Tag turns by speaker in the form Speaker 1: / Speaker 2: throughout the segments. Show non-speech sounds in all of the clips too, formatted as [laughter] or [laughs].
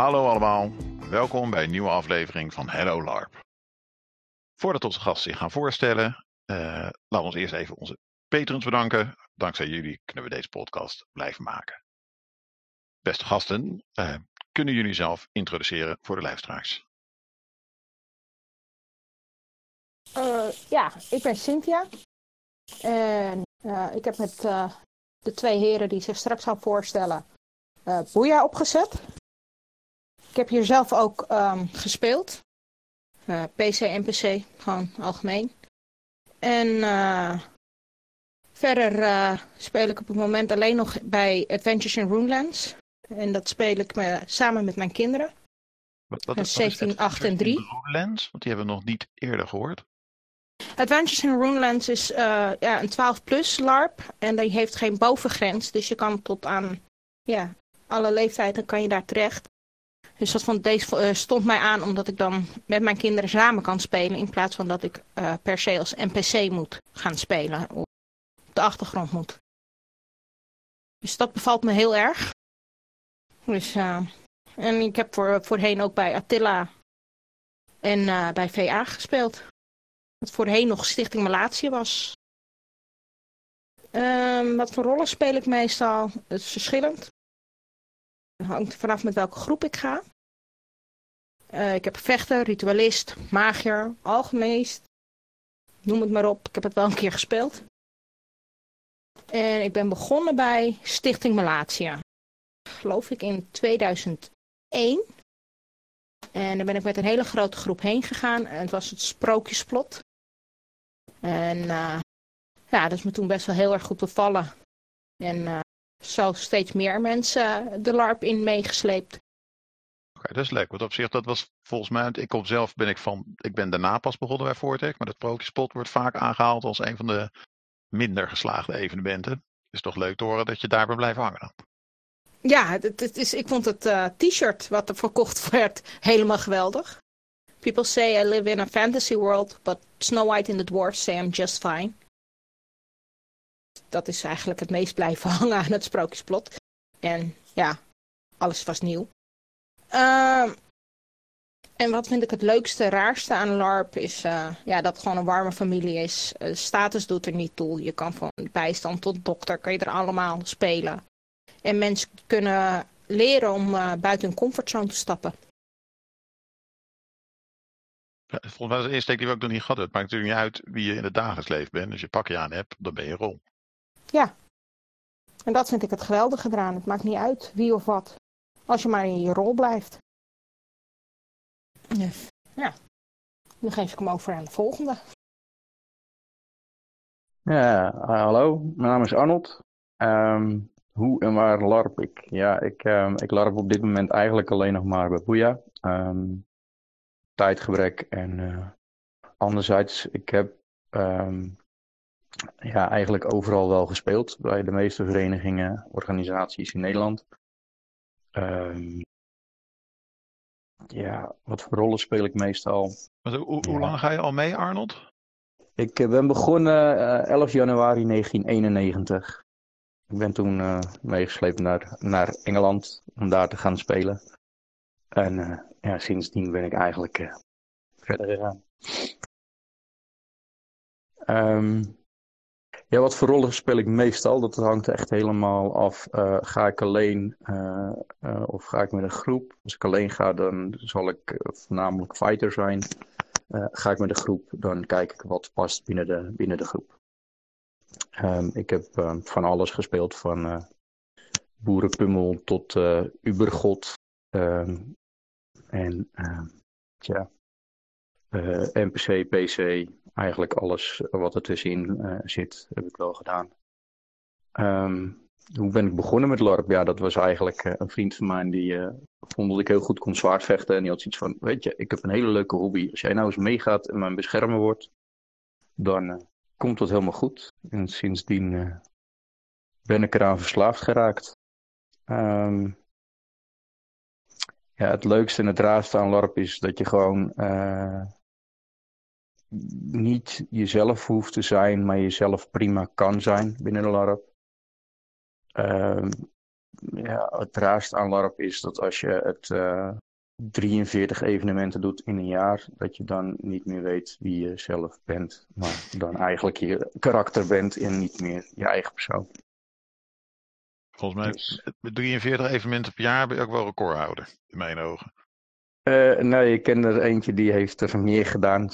Speaker 1: Hallo allemaal, welkom bij een nieuwe aflevering van Hello LARP. Voordat onze gasten zich gaan voorstellen, uh, laten we ons eerst even onze patrons bedanken. Dankzij jullie kunnen we deze podcast blijven maken. Beste gasten, uh, kunnen jullie zelf introduceren voor de luisteraars?
Speaker 2: Uh, ja, ik ben Cynthia. En ik heb met de twee heren die zich straks gaan voorstellen Boeia opgezet. Ik heb hier zelf ook um, gespeeld. Uh, PC en PC, gewoon algemeen. En uh, verder uh, speel ik op het moment alleen nog bij Adventures in Runelands. En dat speel ik me, samen met mijn kinderen.
Speaker 1: Wat, wat, 17, 8 en 3. Runelands? Want die hebben we nog niet eerder gehoord.
Speaker 2: Adventures in Runelands is ja, een 12 plus LARP. En die heeft geen bovengrens. Dus je kan tot aan ja, alle leeftijden kan je daar terecht. Dus dat deze uh, stond mij aan omdat ik dan met mijn kinderen samen kan spelen. In plaats van dat ik uh, per se als NPC moet gaan spelen. Of op de achtergrond moet. Dus dat bevalt me heel erg. Dus, uh, en ik heb voor, voorheen ook bij Attila en bij VA gespeeld. Wat voorheen nog Stichting Malatie was. Um, wat voor rollen speel ik meestal? Het is verschillend. Hangt vanaf met welke groep ik ga. Uh, ik heb vechter, ritualist, magier, alchemist. Noem het maar op. Ik heb het wel een keer gespeeld. En ik ben begonnen bij Stichting Malatia. Geloof ik in 2001. En daar ben ik met een hele grote groep heen gegaan. En het was het Sprookjesplot. En uh, ja, dat is me toen best wel heel erg goed bevallen. En uh, zo steeds meer mensen de LARP in meegesleept.
Speaker 1: Oké, dat is leuk. Want op zich, dat was volgens mij, ik kom zelf, ben ik van, ik ben daarna pas begonnen bij Vortex, maar dat Prokiespot wordt vaak aangehaald als een van de minder geslaagde evenementen. Het is toch leuk te horen dat je daar bent blijven hangen dan.
Speaker 2: Ja, het, het is, ik vond het uh, t-shirt wat er verkocht [laughs] werd helemaal geweldig. People say I live in a fantasy world, but Snow White and the Dwarfs say I'm just fine. Dat is eigenlijk het meest blijven [laughs] hangen aan het sprookjesplot. En ja, alles was nieuw. Uh, en wat vind ik het leukste, raarste aan LARP is uh, ja, dat het gewoon een warme familie is. Uh, status doet er niet toe. Je kan van bijstand tot dokter, kan je er allemaal spelen. En mensen kunnen leren om uh, buiten hun comfortzone te stappen.
Speaker 1: Volgens mij is de eerste die we ook nog niet gehad Het maakt natuurlijk niet uit wie je in het dagelijks leven bent. Als je pakje aan hebt, dan ben je rol.
Speaker 2: Ja. En dat vind ik het geweldige eraan. Het maakt niet uit wie of wat. Als je maar in je rol blijft. Dus, ja. Dan geef ik hem over aan de volgende.
Speaker 3: Ja, hallo. Mijn naam is Arnold. Um, hoe en waar larp ik? Ja, ik, um, ik larp op dit moment eigenlijk alleen nog maar bij Boeia. Um, tijdgebrek en uh, anderzijds, ik heb ja, eigenlijk overal wel gespeeld. Bij de meeste verenigingen, organisaties in Nederland. Um, ja, wat voor rollen speel ik meestal?
Speaker 1: Hoe, hoe ja. lang ga je al mee, Arnold?
Speaker 3: Ik eh, ben begonnen uh, 11 januari 1991. Ik ben toen uh, meegesleept naar, naar Engeland om daar te gaan spelen. En uh, ja, sindsdien ben ik eigenlijk verder gegaan. Um, ja, wat voor rollen speel ik meestal? Dat hangt echt helemaal af. Uh, ga ik alleen uh, uh, of ga ik met een groep? Als ik alleen ga, dan zal ik voornamelijk fighter zijn. ga ik met een groep, dan kijk ik wat past binnen de, binnen de groep. Um, ik heb van alles gespeeld, van boerenpummel tot ubergod. Um, en ja, NPC, PC, eigenlijk alles wat er tussenin uh, zit, heb ik wel gedaan. Um, hoe ben ik begonnen met LARP? Ja, dat was eigenlijk uh, een vriend van mij die uh, vond dat ik heel goed kon zwaardvechten. En die had zoiets van, weet je, ik heb een hele leuke hobby. Als jij nou eens meegaat en mijn beschermer wordt, dan komt dat helemaal goed. En sindsdien ben ik eraan verslaafd geraakt. Um, ja, het leukste en het raarste aan LARP is dat je gewoon niet jezelf hoeft te zijn, maar jezelf prima kan zijn binnen de LARP. Uh, ja, het raarste aan LARP is dat als je het 43 evenementen doet in een jaar, dat je dan niet meer weet wie je zelf bent. Maar dan eigenlijk je karakter bent en niet meer je eigen persoon.
Speaker 1: Volgens mij, dus- met 43 evenementen per jaar ben je ook wel recordhouder, in mijn ogen.
Speaker 3: Uh, nee, ik ken er eentje die heeft er meer gedaan,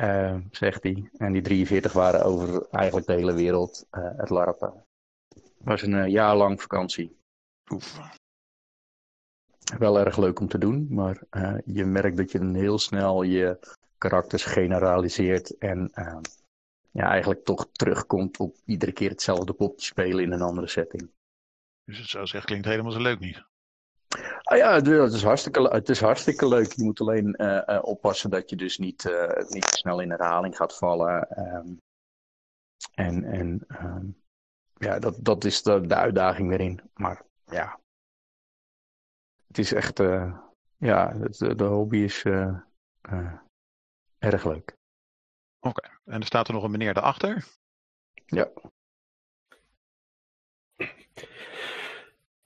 Speaker 3: uh, zegt hij. En die 43 waren over eigenlijk de hele wereld uh, het larpen. Het was een jaar lang vakantie.
Speaker 1: Oef.
Speaker 3: Wel erg leuk om te doen, maar je merkt dat je dan heel snel je karakters generaliseert en ja, eigenlijk toch terugkomt op iedere keer hetzelfde popje spelen in een andere setting.
Speaker 1: Dus het zo zegt klinkt helemaal zo leuk niet.
Speaker 3: Ah ja, het is hartstikke, het is hartstikke leuk. Je moet alleen uh, uh, oppassen dat je dus niet, uh, niet snel in herhaling gaat vallen. Um, en en um, ja, dat, dat is de, de uitdaging erin. Maar ja, het is echt, ja, de, de hobby is erg leuk.
Speaker 1: Oké, okay. en er staat er nog een meneer daarachter?
Speaker 3: Ja.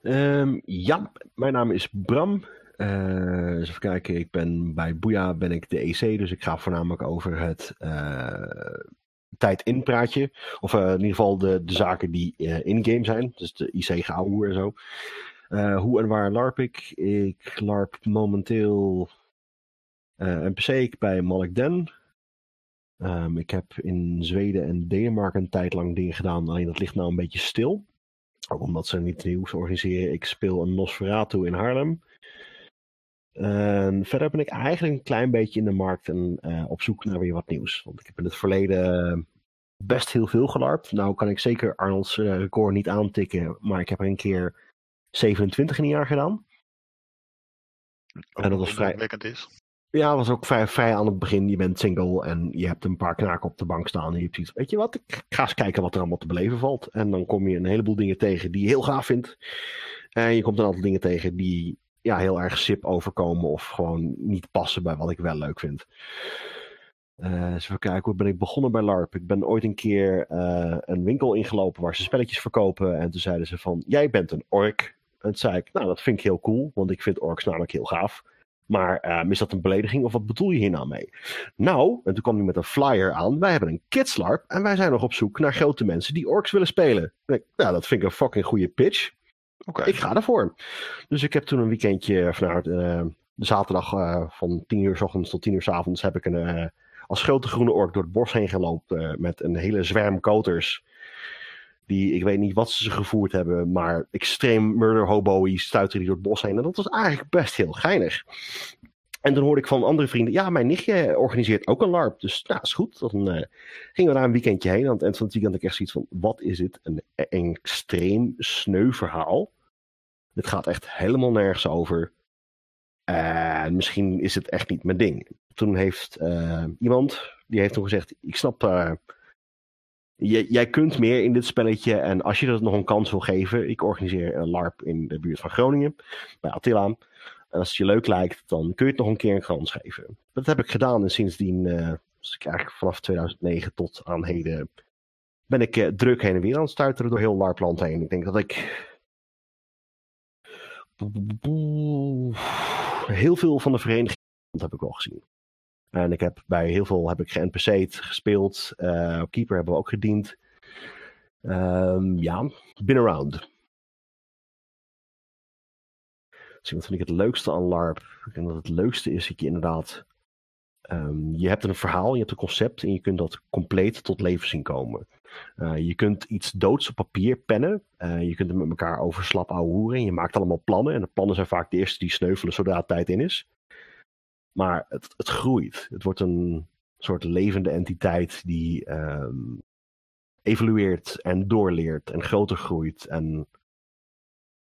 Speaker 4: Um, ja, mijn naam is Bram. Uh, even kijken, ik ben bij Boeia ben ik de EC, dus ik ga voornamelijk over het uh, tijd in praatje. Of uh, in ieder geval de, de zaken die in-game zijn, dus de IC gehouden en zo. hoe en waar larp ik? Ik larp momenteel NPC bij Malik Den. Um, ik heb in Zweden en Denemarken een tijd lang dingen gedaan, alleen dat ligt nou een beetje stil. Ook omdat ze niet nieuws organiseren. Ik speel een Nosferatu in Haarlem. En verder ben ik eigenlijk een klein beetje in de markt en uh, op zoek naar weer wat nieuws. Want ik heb in het verleden best heel veel gelarpt. Nou kan ik zeker Arnold's uh, record niet aantikken, maar ik heb er een keer 27 in een jaar gedaan.
Speaker 1: Ook en dat was vrij. Is.
Speaker 4: Ja, was ook vrij, vrij aan het begin. Je bent single en je hebt een paar knaken op de bank staan. En je hebt iets, weet je wat, ik ga eens kijken wat er allemaal te beleven valt. En dan kom je een heleboel dingen tegen die je heel gaaf vindt. En je komt een aantal dingen tegen die ja, heel erg sip overkomen of gewoon niet passen bij wat ik wel leuk vind. Uh, eens even kijken, hoe ben ik begonnen bij LARP? Ik ben ooit een keer uh, een winkel ingelopen waar ze spelletjes verkopen. En toen zeiden ze van, jij bent een ork. En toen zei ik, nou dat vind ik heel cool, want ik vind orks namelijk heel gaaf. Maar um, is dat een belediging of wat bedoel je hier nou mee? Nou, en toen kwam hij met een flyer aan. Wij hebben een kidslarp en wij zijn nog op zoek naar grote mensen die orks willen spelen. En ik, nou, dat vind ik een fucking goede pitch.
Speaker 1: Okay.
Speaker 4: Ik ga ervoor. Dus ik heb toen een weekendje vanuit uh, de zaterdag uh, van 10 uur s ochtends tot 10 uur s avonds heb ik een, uh, als grote groene ork door het bos heen gelopen met een hele zwerm koters. Die, ik weet niet wat ze gevoerd hebben, maar extreem murder hobo's stuiten die door het bos heen. En dat was eigenlijk best heel geinig. En dan hoorde ik van andere vrienden, ja, mijn nichtje organiseert ook een LARP. Dus nou, is goed. Dan uh, gingen we daar een weekendje heen. Aan het eind van het weekend had ik echt zoiets van, wat is dit? Een, extreem sneu verhaal. Dit gaat echt helemaal nergens over. En misschien is het echt niet mijn ding. Toen heeft uh, iemand, die heeft toen gezegd, ik snap uh, jij kunt meer in dit spelletje. En als je dat nog een kans wil geven. Ik organiseer een LARP in de buurt van Groningen. Bij Attila. En als het je leuk lijkt, dan kun je het nog een keer een kans geven. Dat heb ik gedaan. En sindsdien, uh, dus eigenlijk vanaf 2009 tot aan heden, ben ik uh, druk heen en weer aan het stuiteren door heel LARPland heen. Ik denk dat ik heel veel van de vereniging heb ik wel gezien. En ik heb bij heel veel heb ik ge-NPC'd, gespeeld. Uh, keeper hebben we ook gediend. Um, ja, been around. Dus wat vind ik het leukste aan LARP? Ik denk dat het leukste is dat je inderdaad... Um, je hebt een verhaal, je hebt een concept en je kunt dat compleet tot leven zien komen. Uh, je kunt iets doods op papier pennen. Uh, je kunt er met elkaar over slap ouwehoeren. Je maakt allemaal plannen. En de plannen zijn vaak de eerste die sneuvelen zodra het tijd in is. Maar het, het groeit. Het wordt een soort levende entiteit die um, evolueert en doorleert en groter groeit. En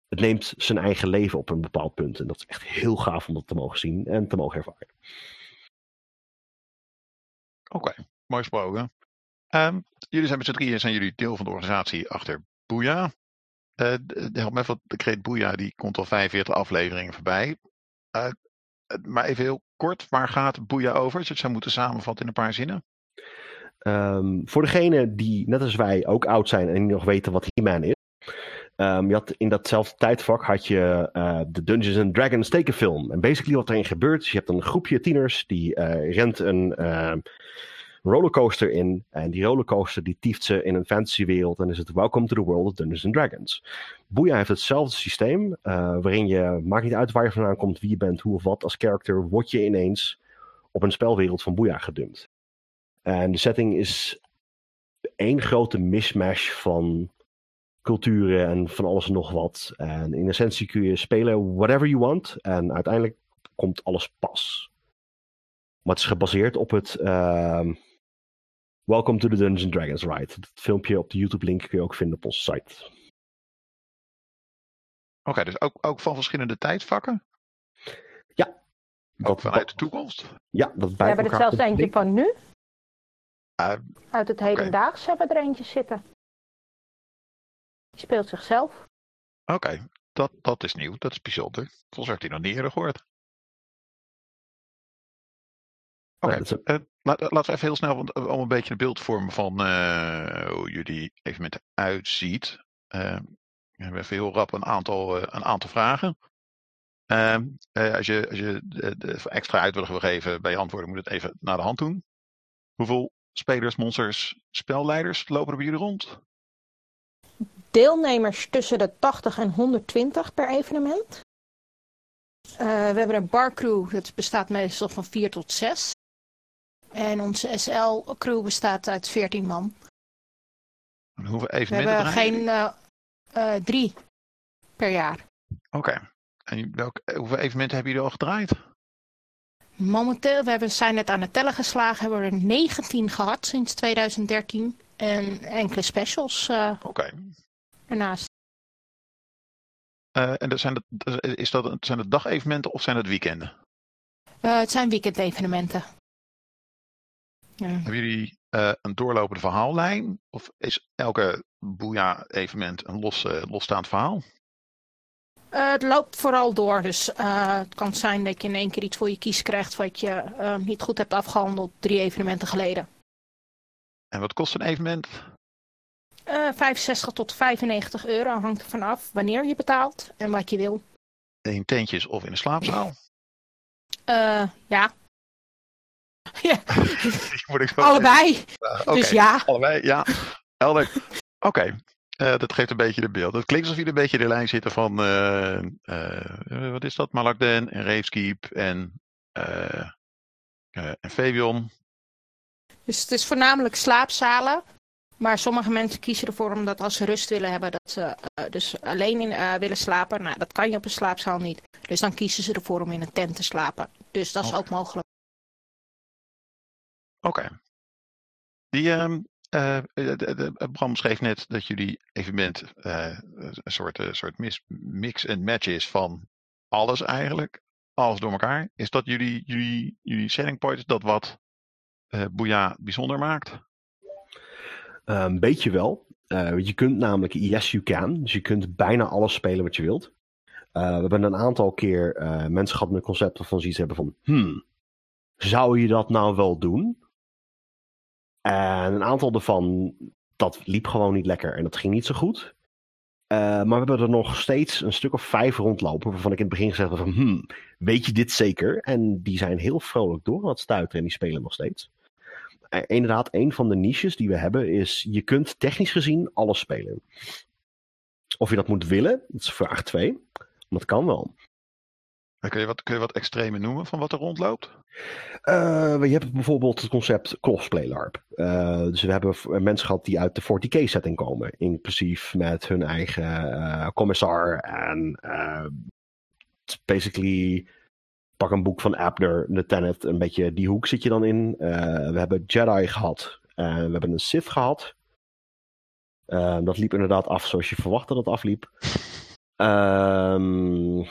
Speaker 4: het neemt zijn eigen leven op een bepaald punt. En dat is echt heel gaaf om dat te mogen zien en te mogen ervaren.
Speaker 1: Oké, okay, mooi gesproken. Um, jullie zijn met z'n drieën zijn jullie deel van de organisatie achter Boeia. Uh, help me even, de kreet Boeia die komt al 45 afleveringen voorbij. Uh, maar even heel kort, waar gaat Boeia over? Als je het zou moeten samenvatten in een paar zinnen.
Speaker 4: Um, voor degenen die, net als wij, ook oud zijn en nog weten wat He-Man is. Ehm, je had in datzelfde tijdvak had je eh, de Dungeons and Dragons tekenfilm. En basically wat erin gebeurt, is je hebt een groepje tieners die eh, rent een uh, rollercoaster in. En die rollercoaster die tieft ze in een fantasywereld. En is het Welcome to the World of Dungeons and Dragons. Boeia heeft hetzelfde systeem, waarin je, maakt niet uit waar je vandaan komt, wie je bent, hoe of wat, als character word je ineens op een spelwereld van Boeia gedumpt. En de setting is één grote mismatch van culturen en van alles en nog wat. En in essentie kun je spelen whatever you want. En uiteindelijk komt alles pas. Maar het is gebaseerd op het uh, Welcome to the Dungeons Dragons Ride. Het filmpje op de YouTube link kun je ook vinden op onze site.
Speaker 1: Oké, dus ook, ook van verschillende tijdvakken?
Speaker 4: Ja.
Speaker 1: Ook vanuit de toekomst?
Speaker 4: Ja, dat bij
Speaker 2: We hebben er zelfs eentje van nu.
Speaker 1: Uh,
Speaker 2: Uit het hedendaags hebben we er eentje zitten. Die speelt zichzelf.
Speaker 1: Oké, dat, dat is nieuw. Dat is bijzonder. Volgens mij heb ik nog niet eerder gehoord. Oké, okay, laten we even heel snel want, om een beetje een beeld vormen van uh, hoe jullie evenement uitziet. Uh, we hebben even heel rap een aantal, een aantal vragen. als je, als je de, de extra uit wil geven bij je antwoorden, moet het even naar de hand doen. Hoeveel spelers, monsters, spelleiders lopen er bij jullie rond?
Speaker 2: Deelnemers tussen de 80 en 120 per evenement. Uh, we hebben een barcrew, dat bestaat meestal van 4 tot 6. En onze SL-crew bestaat uit 14 man.
Speaker 1: En hoeveel evenementen
Speaker 2: We hebben geen uh, uh, drie per jaar.
Speaker 1: Oké. Okay. En welke, hoeveel evenementen hebben jullie al gedraaid?
Speaker 2: Momenteel, we hebben, zijn net aan het tellen geslagen, hebben we er 19 gehad sinds 2013. En enkele specials uh,
Speaker 1: okay.
Speaker 2: ernaast.
Speaker 1: Uh, en dat zijn, dat, is dat, zijn het dagevenementen of zijn het weekenden?
Speaker 2: Uh, het zijn weekendevenementen.
Speaker 1: Ja. Hebben jullie een doorlopende verhaallijn? Of is elke Boeja-evenement een los, losstaand verhaal?
Speaker 2: Uh, het loopt vooral door, dus uh, het kan zijn dat je in één keer iets voor je kies krijgt wat je niet goed hebt afgehandeld drie evenementen geleden.
Speaker 1: En wat kost een evenement?
Speaker 2: 65 tot 95 euro hangt ervan af wanneer je betaalt en wat je wil.
Speaker 1: In tentjes of in een slaapzaal?
Speaker 2: ja. [laughs] ja. [laughs]
Speaker 1: ik
Speaker 2: Allebei. Okay. Dus ja.
Speaker 1: Allebei, ja. Helder. Oké. Okay. Uh, dat geeft een beetje de beeld. Het klinkt alsof jullie een beetje de lijn zitten van, uh, uh, wat is dat, Malakden en Reefskeep en, en Fabion.
Speaker 2: Dus het is voornamelijk slaapzalen. Maar sommige mensen kiezen ervoor omdat als ze rust willen hebben, dat ze dus alleen in, willen slapen. Nou, dat kan je op een slaapzaal niet. Dus dan kiezen ze ervoor om in een tent te slapen. Dus dat is
Speaker 1: okay.
Speaker 2: ook mogelijk.
Speaker 1: Oké. Die, um, uh, Bram schreef net dat jullie evenement een soort, uh, soort mix en match is van alles eigenlijk. Alles door elkaar. Is dat jullie, jullie, jullie selling point? Dat wat uh, Boeja bijzonder maakt?
Speaker 4: Een beetje wel. je kunt namelijk yes you can. Dus je kunt bijna alles spelen wat je wilt. we hebben een aantal keer mensen gehad met concepten van zoiets hebben van... Hmm, zou je dat nou wel doen? En een aantal ervan, dat liep gewoon niet lekker en dat ging niet zo goed. Uh, maar we hebben er nog steeds een stuk of vijf rondlopen, waarvan ik in het begin gezegd heb van, hmm, weet je dit zeker? En die zijn heel vrolijk door wat stuiten en die spelen nog steeds. Uh, inderdaad, een van de niches die we hebben is, je kunt technisch gezien alles spelen. Of je dat moet willen, dat is vraag 2. Maar dat kan wel.
Speaker 1: Kun je, wat, kun je wat extreme noemen van wat er rondloopt?
Speaker 4: Uh, je hebt bijvoorbeeld het concept cosplay LARP. Uh, dus we hebben mensen gehad die uit de 40k setting komen. Inclusief met hun eigen uh, commissar. En basically pak een boek van Abner, de Tenet. Een beetje die hoek zit je dan in. we hebben Jedi gehad. we hebben een Sith gehad. dat liep inderdaad af zoals je verwachtte dat het afliep. [laughs] Ehm...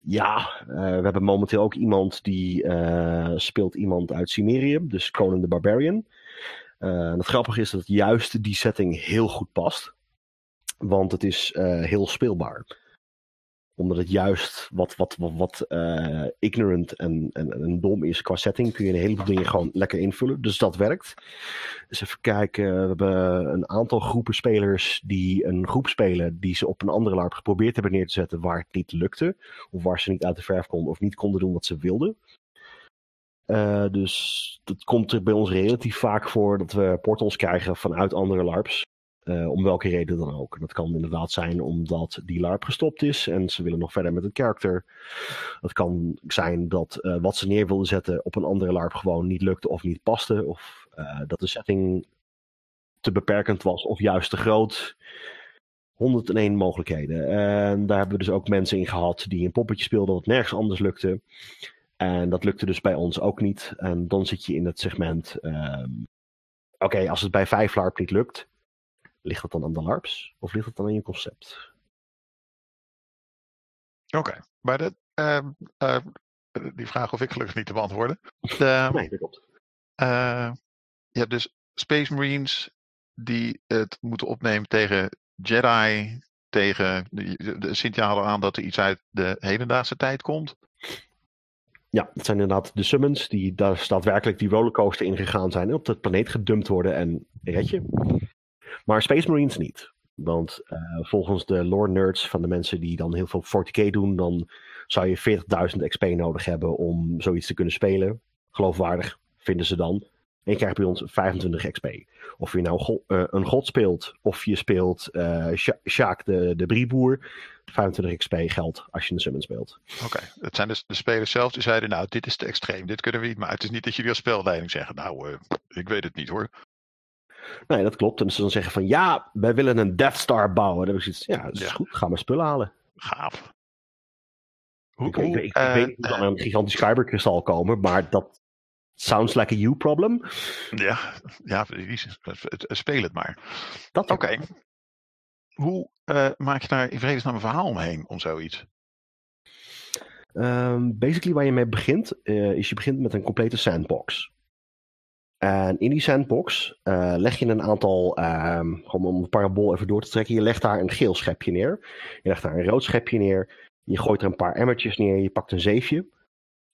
Speaker 4: Ja, uh, we hebben momenteel ook iemand die uh, speelt iemand uit Cimerium, dus Conan the Barbarian. Uh, het grappige is dat juist die setting heel goed past, want het is heel speelbaar. Omdat het juist wat, wat, wat, eh, ignorant en, en, en dom is qua setting. Kun je een heleboel dingen gewoon lekker invullen. Dus dat werkt. Dus even kijken. We hebben een aantal groepen spelers die een groep spelen. Die ze op een andere LARP geprobeerd hebben neer te zetten waar het niet lukte. Of waar ze niet uit de verf konden of niet konden doen wat ze wilden. Uh, dus het komt er bij ons relatief vaak voor dat we portals krijgen vanuit andere LARPs. Uh, om welke reden dan ook. Dat kan inderdaad zijn omdat die LARP gestopt is en ze willen nog verder met het character. Het kan zijn dat uh, wat ze neer wilden zetten op een andere LARP gewoon niet lukte of niet paste. Of dat de setting te beperkend was of juist te groot. 101 mogelijkheden. En daar hebben we dus ook mensen in gehad die een poppetje speelden wat nergens anders lukte. En dat lukte dus bij ons ook niet. En dan zit je in het segment. Um, Oké, als het bij vijf LARP niet lukt, ligt het dan aan de LARPs of ligt het dan aan je concept?
Speaker 1: Oké, okay. maar de, uh, uh, die vraag hoef ik gelukkig niet te beantwoorden. De, [laughs]
Speaker 4: nee, dat klopt.
Speaker 1: Uh, je hebt dus Space Marines die het moeten opnemen tegen Jedi, tegen de, signaal aan dat er iets uit de hedendaagse tijd komt.
Speaker 4: Ja, het zijn inderdaad de summons die daar daadwerkelijk die rollercoaster in gegaan zijn en op de planeet gedumpt worden en red je. Maar Space Marines niet. Want uh, volgens de lore nerds van de mensen die dan heel veel 40k doen, dan zou je 40.000 XP nodig hebben om zoiets te kunnen spelen. Geloofwaardig vinden ze dan. En je krijgt bij ons 25 XP. Of je nou uh, een god speelt, of je speelt uh, Sjaak de, de brieboer. 25 XP geldt als je een summon speelt.
Speaker 1: Oké, het zijn dus de spelers zelf die zeiden, nou dit is te extreem, dit kunnen we niet. Maar het is niet dat jullie als spelleiding zeggen, nou uh, ik weet het niet hoor.
Speaker 4: Nee, dat klopt. En ze dan zeggen van, ja, wij willen een Death Star bouwen. Dan heb ik zoiets, ja, dat is ja. goed, ga maar spullen halen.
Speaker 1: Gaaf.
Speaker 4: Hoe, ik, ik, ik, ik weet niet of er een gigantisch kyberkristal komen, maar dat sounds like a you problem.
Speaker 1: Ja, ja speel het maar. Oké. Okay. Hoe uh, maak je daar in vredesnaam een verhaal omheen om zoiets?
Speaker 4: Um, basically waar je mee begint, uh, is je begint met een complete sandbox. En in die sandbox uh, leg je een aantal, gewoon om een parabool even door te trekken, je legt daar een geel schepje neer. Je legt daar een rood schepje neer. Je gooit er een paar emmertjes neer. Je pakt een zeefje.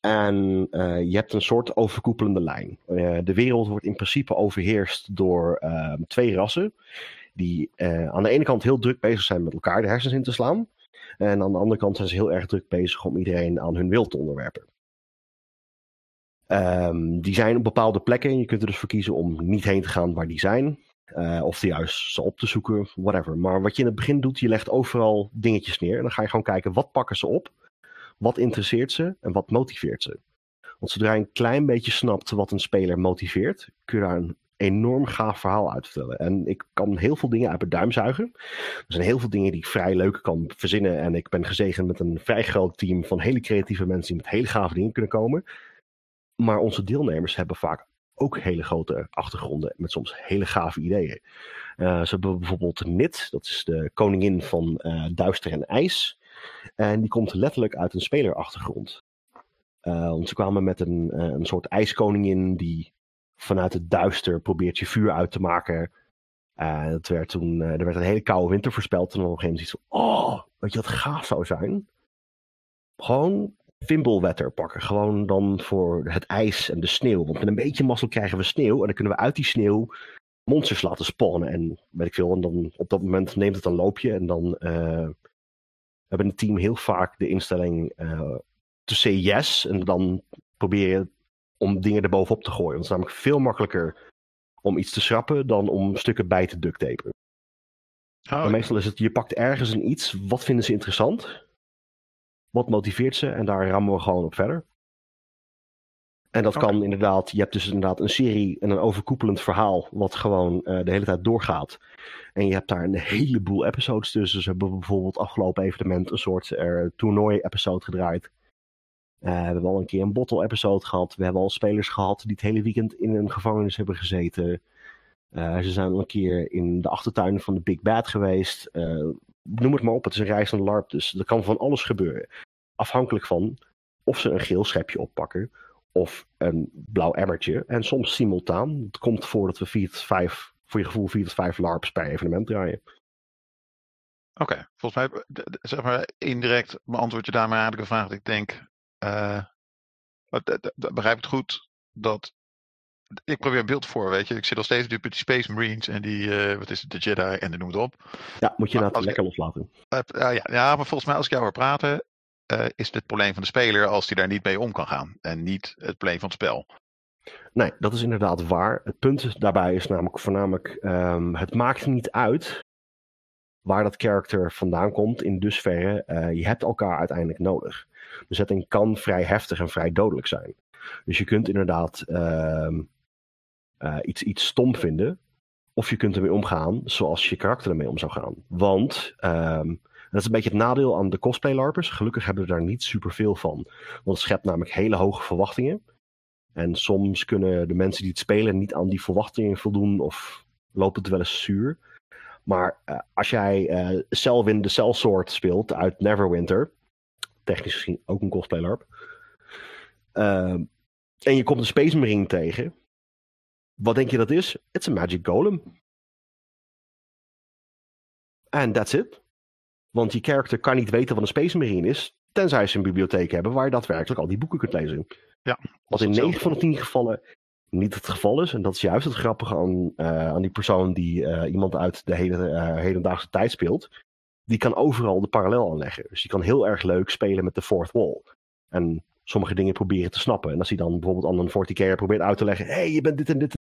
Speaker 4: En uh, je hebt een soort overkoepelende lijn. Uh, de wereld wordt in principe overheerst door uh, twee rassen. Die aan de ene kant heel druk bezig zijn met elkaar de hersens in te slaan. En aan de andere kant zijn ze heel erg druk bezig om iedereen aan hun wil te onderwerpen. Um, die zijn op bepaalde plekken en je kunt er dus voor kiezen om niet heen te gaan waar die zijn. of die juist ze op te zoeken, whatever. Maar wat je in het begin doet, je legt overal dingetjes neer. En dan ga je gewoon kijken, wat pakken ze op? Wat interesseert ze en wat motiveert ze? Want zodra je een klein beetje snapt wat een speler motiveert, kun je daar een enorm gaaf verhaal uit. En ik kan heel veel dingen uit mijn duim zuigen. Er zijn heel veel dingen die ik vrij leuk kan verzinnen. En ik ben gezegend met een vrij groot team van hele creatieve mensen die met hele gave dingen kunnen komen. Maar onze deelnemers hebben vaak ook hele grote achtergronden met soms hele gave ideeën. Uh, ze hebben bijvoorbeeld Nit, dat is de koningin van uh, Duister en IJs. En die komt letterlijk uit een spelerachtergrond. Uh, want ze kwamen met een, een soort ijskoningin die vanuit het duister probeert je vuur uit te maken. Dat werd toen, er werd een hele koude winter voorspeld. En op een gegeven moment iets van, oh, weet je wat gaaf zou zijn? Gewoon Fimblewetter pakken. Gewoon dan voor het ijs en de sneeuw. Want met een beetje mazzel krijgen we sneeuw. En dan kunnen we uit die sneeuw monsters laten spawnen. En weet ik veel. En dan op dat moment neemt het een loopje. En dan hebben het team heel vaak de instelling uh, to say yes. En dan probeer je om dingen erbovenop te gooien. Want het is namelijk veel makkelijker om iets te schrappen dan om stukken bij te ducttapen. Oh, meestal is het, je pakt ergens een iets, wat vinden ze interessant? Wat motiveert ze? En daar rammen we gewoon op verder. En dat kan inderdaad, je hebt dus inderdaad een serie en een overkoepelend verhaal, wat gewoon uh, de hele tijd doorgaat. En je hebt daar een heleboel episodes tussen. Ze hebben bijvoorbeeld afgelopen evenement een soort uh, toernooi-episode gedraaid. Uh, we hebben al een keer een bottle-episode gehad. We hebben al spelers gehad die het hele weekend in een gevangenis hebben gezeten. ze zijn al een keer in de achtertuin van de Big Bad geweest. noem het maar op, het is een reis naar de LARP, dus er kan van alles gebeuren. Afhankelijk van of ze een geel schepje oppakken of een blauw emmertje. En soms simultaan. Het komt voor dat we 4 tot 5, voor je gevoel 4 tot 5 LARPs per evenement draaien.
Speaker 1: Oké, volgens mij, zeg maar, indirect beantwoord je daarmee eigenlijk een vraag dat ik denk, eh, d- begrijp ik het goed, dat, ik probeer een beeld voor, weet je, ik zit al steeds met die Space Marines en die, eh, wat is het, de Jedi en de noem het op.
Speaker 4: Ja, moet je
Speaker 1: als-
Speaker 4: lekker loslaten.
Speaker 1: Eh, ja, ja, ja, maar volgens mij als ik jou hoor praten, eh, is het het probleem van de speler als die daar niet mee om kan gaan en niet het probleem van het spel.
Speaker 4: Nee, dat is inderdaad waar. Het punt daarbij is namelijk voornamelijk, ehm, het maakt niet uit waar dat karakter vandaan komt in dusverre. eh, je hebt elkaar uiteindelijk nodig. De setting kan vrij heftig en vrij dodelijk zijn. Dus je kunt inderdaad ehm, eh, iets, iets stom vinden. Of je kunt ermee omgaan zoals je karakter ermee om zou gaan. Want ehm, dat is een beetje het nadeel aan de cosplay-larpers. Gelukkig hebben we daar niet superveel van. Want het schept namelijk hele hoge verwachtingen. En soms kunnen de mensen die het spelen niet aan die verwachtingen voldoen of loopt het wel eens zuur. Maar eh, als jij eh Selwyn de Cellsword speelt uit Neverwinter, technisch gezien ook een cosplay LARP, ehm, en je komt een Space Marine tegen, wat denk je dat is? It's a Magic Golem. En that's it. Want die character kan niet weten wat een Space Marine is, tenzij ze een bibliotheek hebben waar je daadwerkelijk al die boeken kunt lezen. Wat in 9 van de 10 gevallen niet het geval is. En dat is juist het grappige aan, eh, aan die persoon die eh, iemand uit de hele, eh, hedendaagse tijd speelt. Die kan overal de parallel aanleggen. Dus die kan heel erg leuk spelen met de fourth wall. En sommige dingen proberen te snappen. En als hij dan bijvoorbeeld aan een 40 probeert uit te leggen. Hé, hey, je bent dit en dit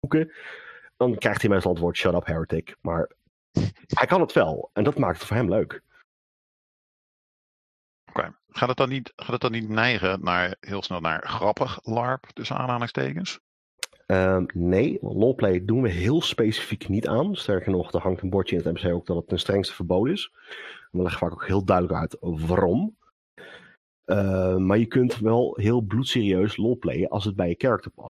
Speaker 4: boeken. Dan krijgt hij meestal het woord shut up heretic. Maar hij kan het wel. En dat maakt het voor hem leuk.
Speaker 1: Oké. Gaat, het dan niet, gaat het dan niet neigen naar, heel snel naar grappig LARP, tussen aanhalingstekens?
Speaker 4: Ehm, nee, want roleplay doen we heel specifiek niet aan. Sterker nog, er hangt een bordje in het MC ook dat het ten strengste verboden is. We leggen vaak ook heel duidelijk uit waarom. Ehm, maar je kunt wel heel bloedserieus roleplayen als het bij je character past.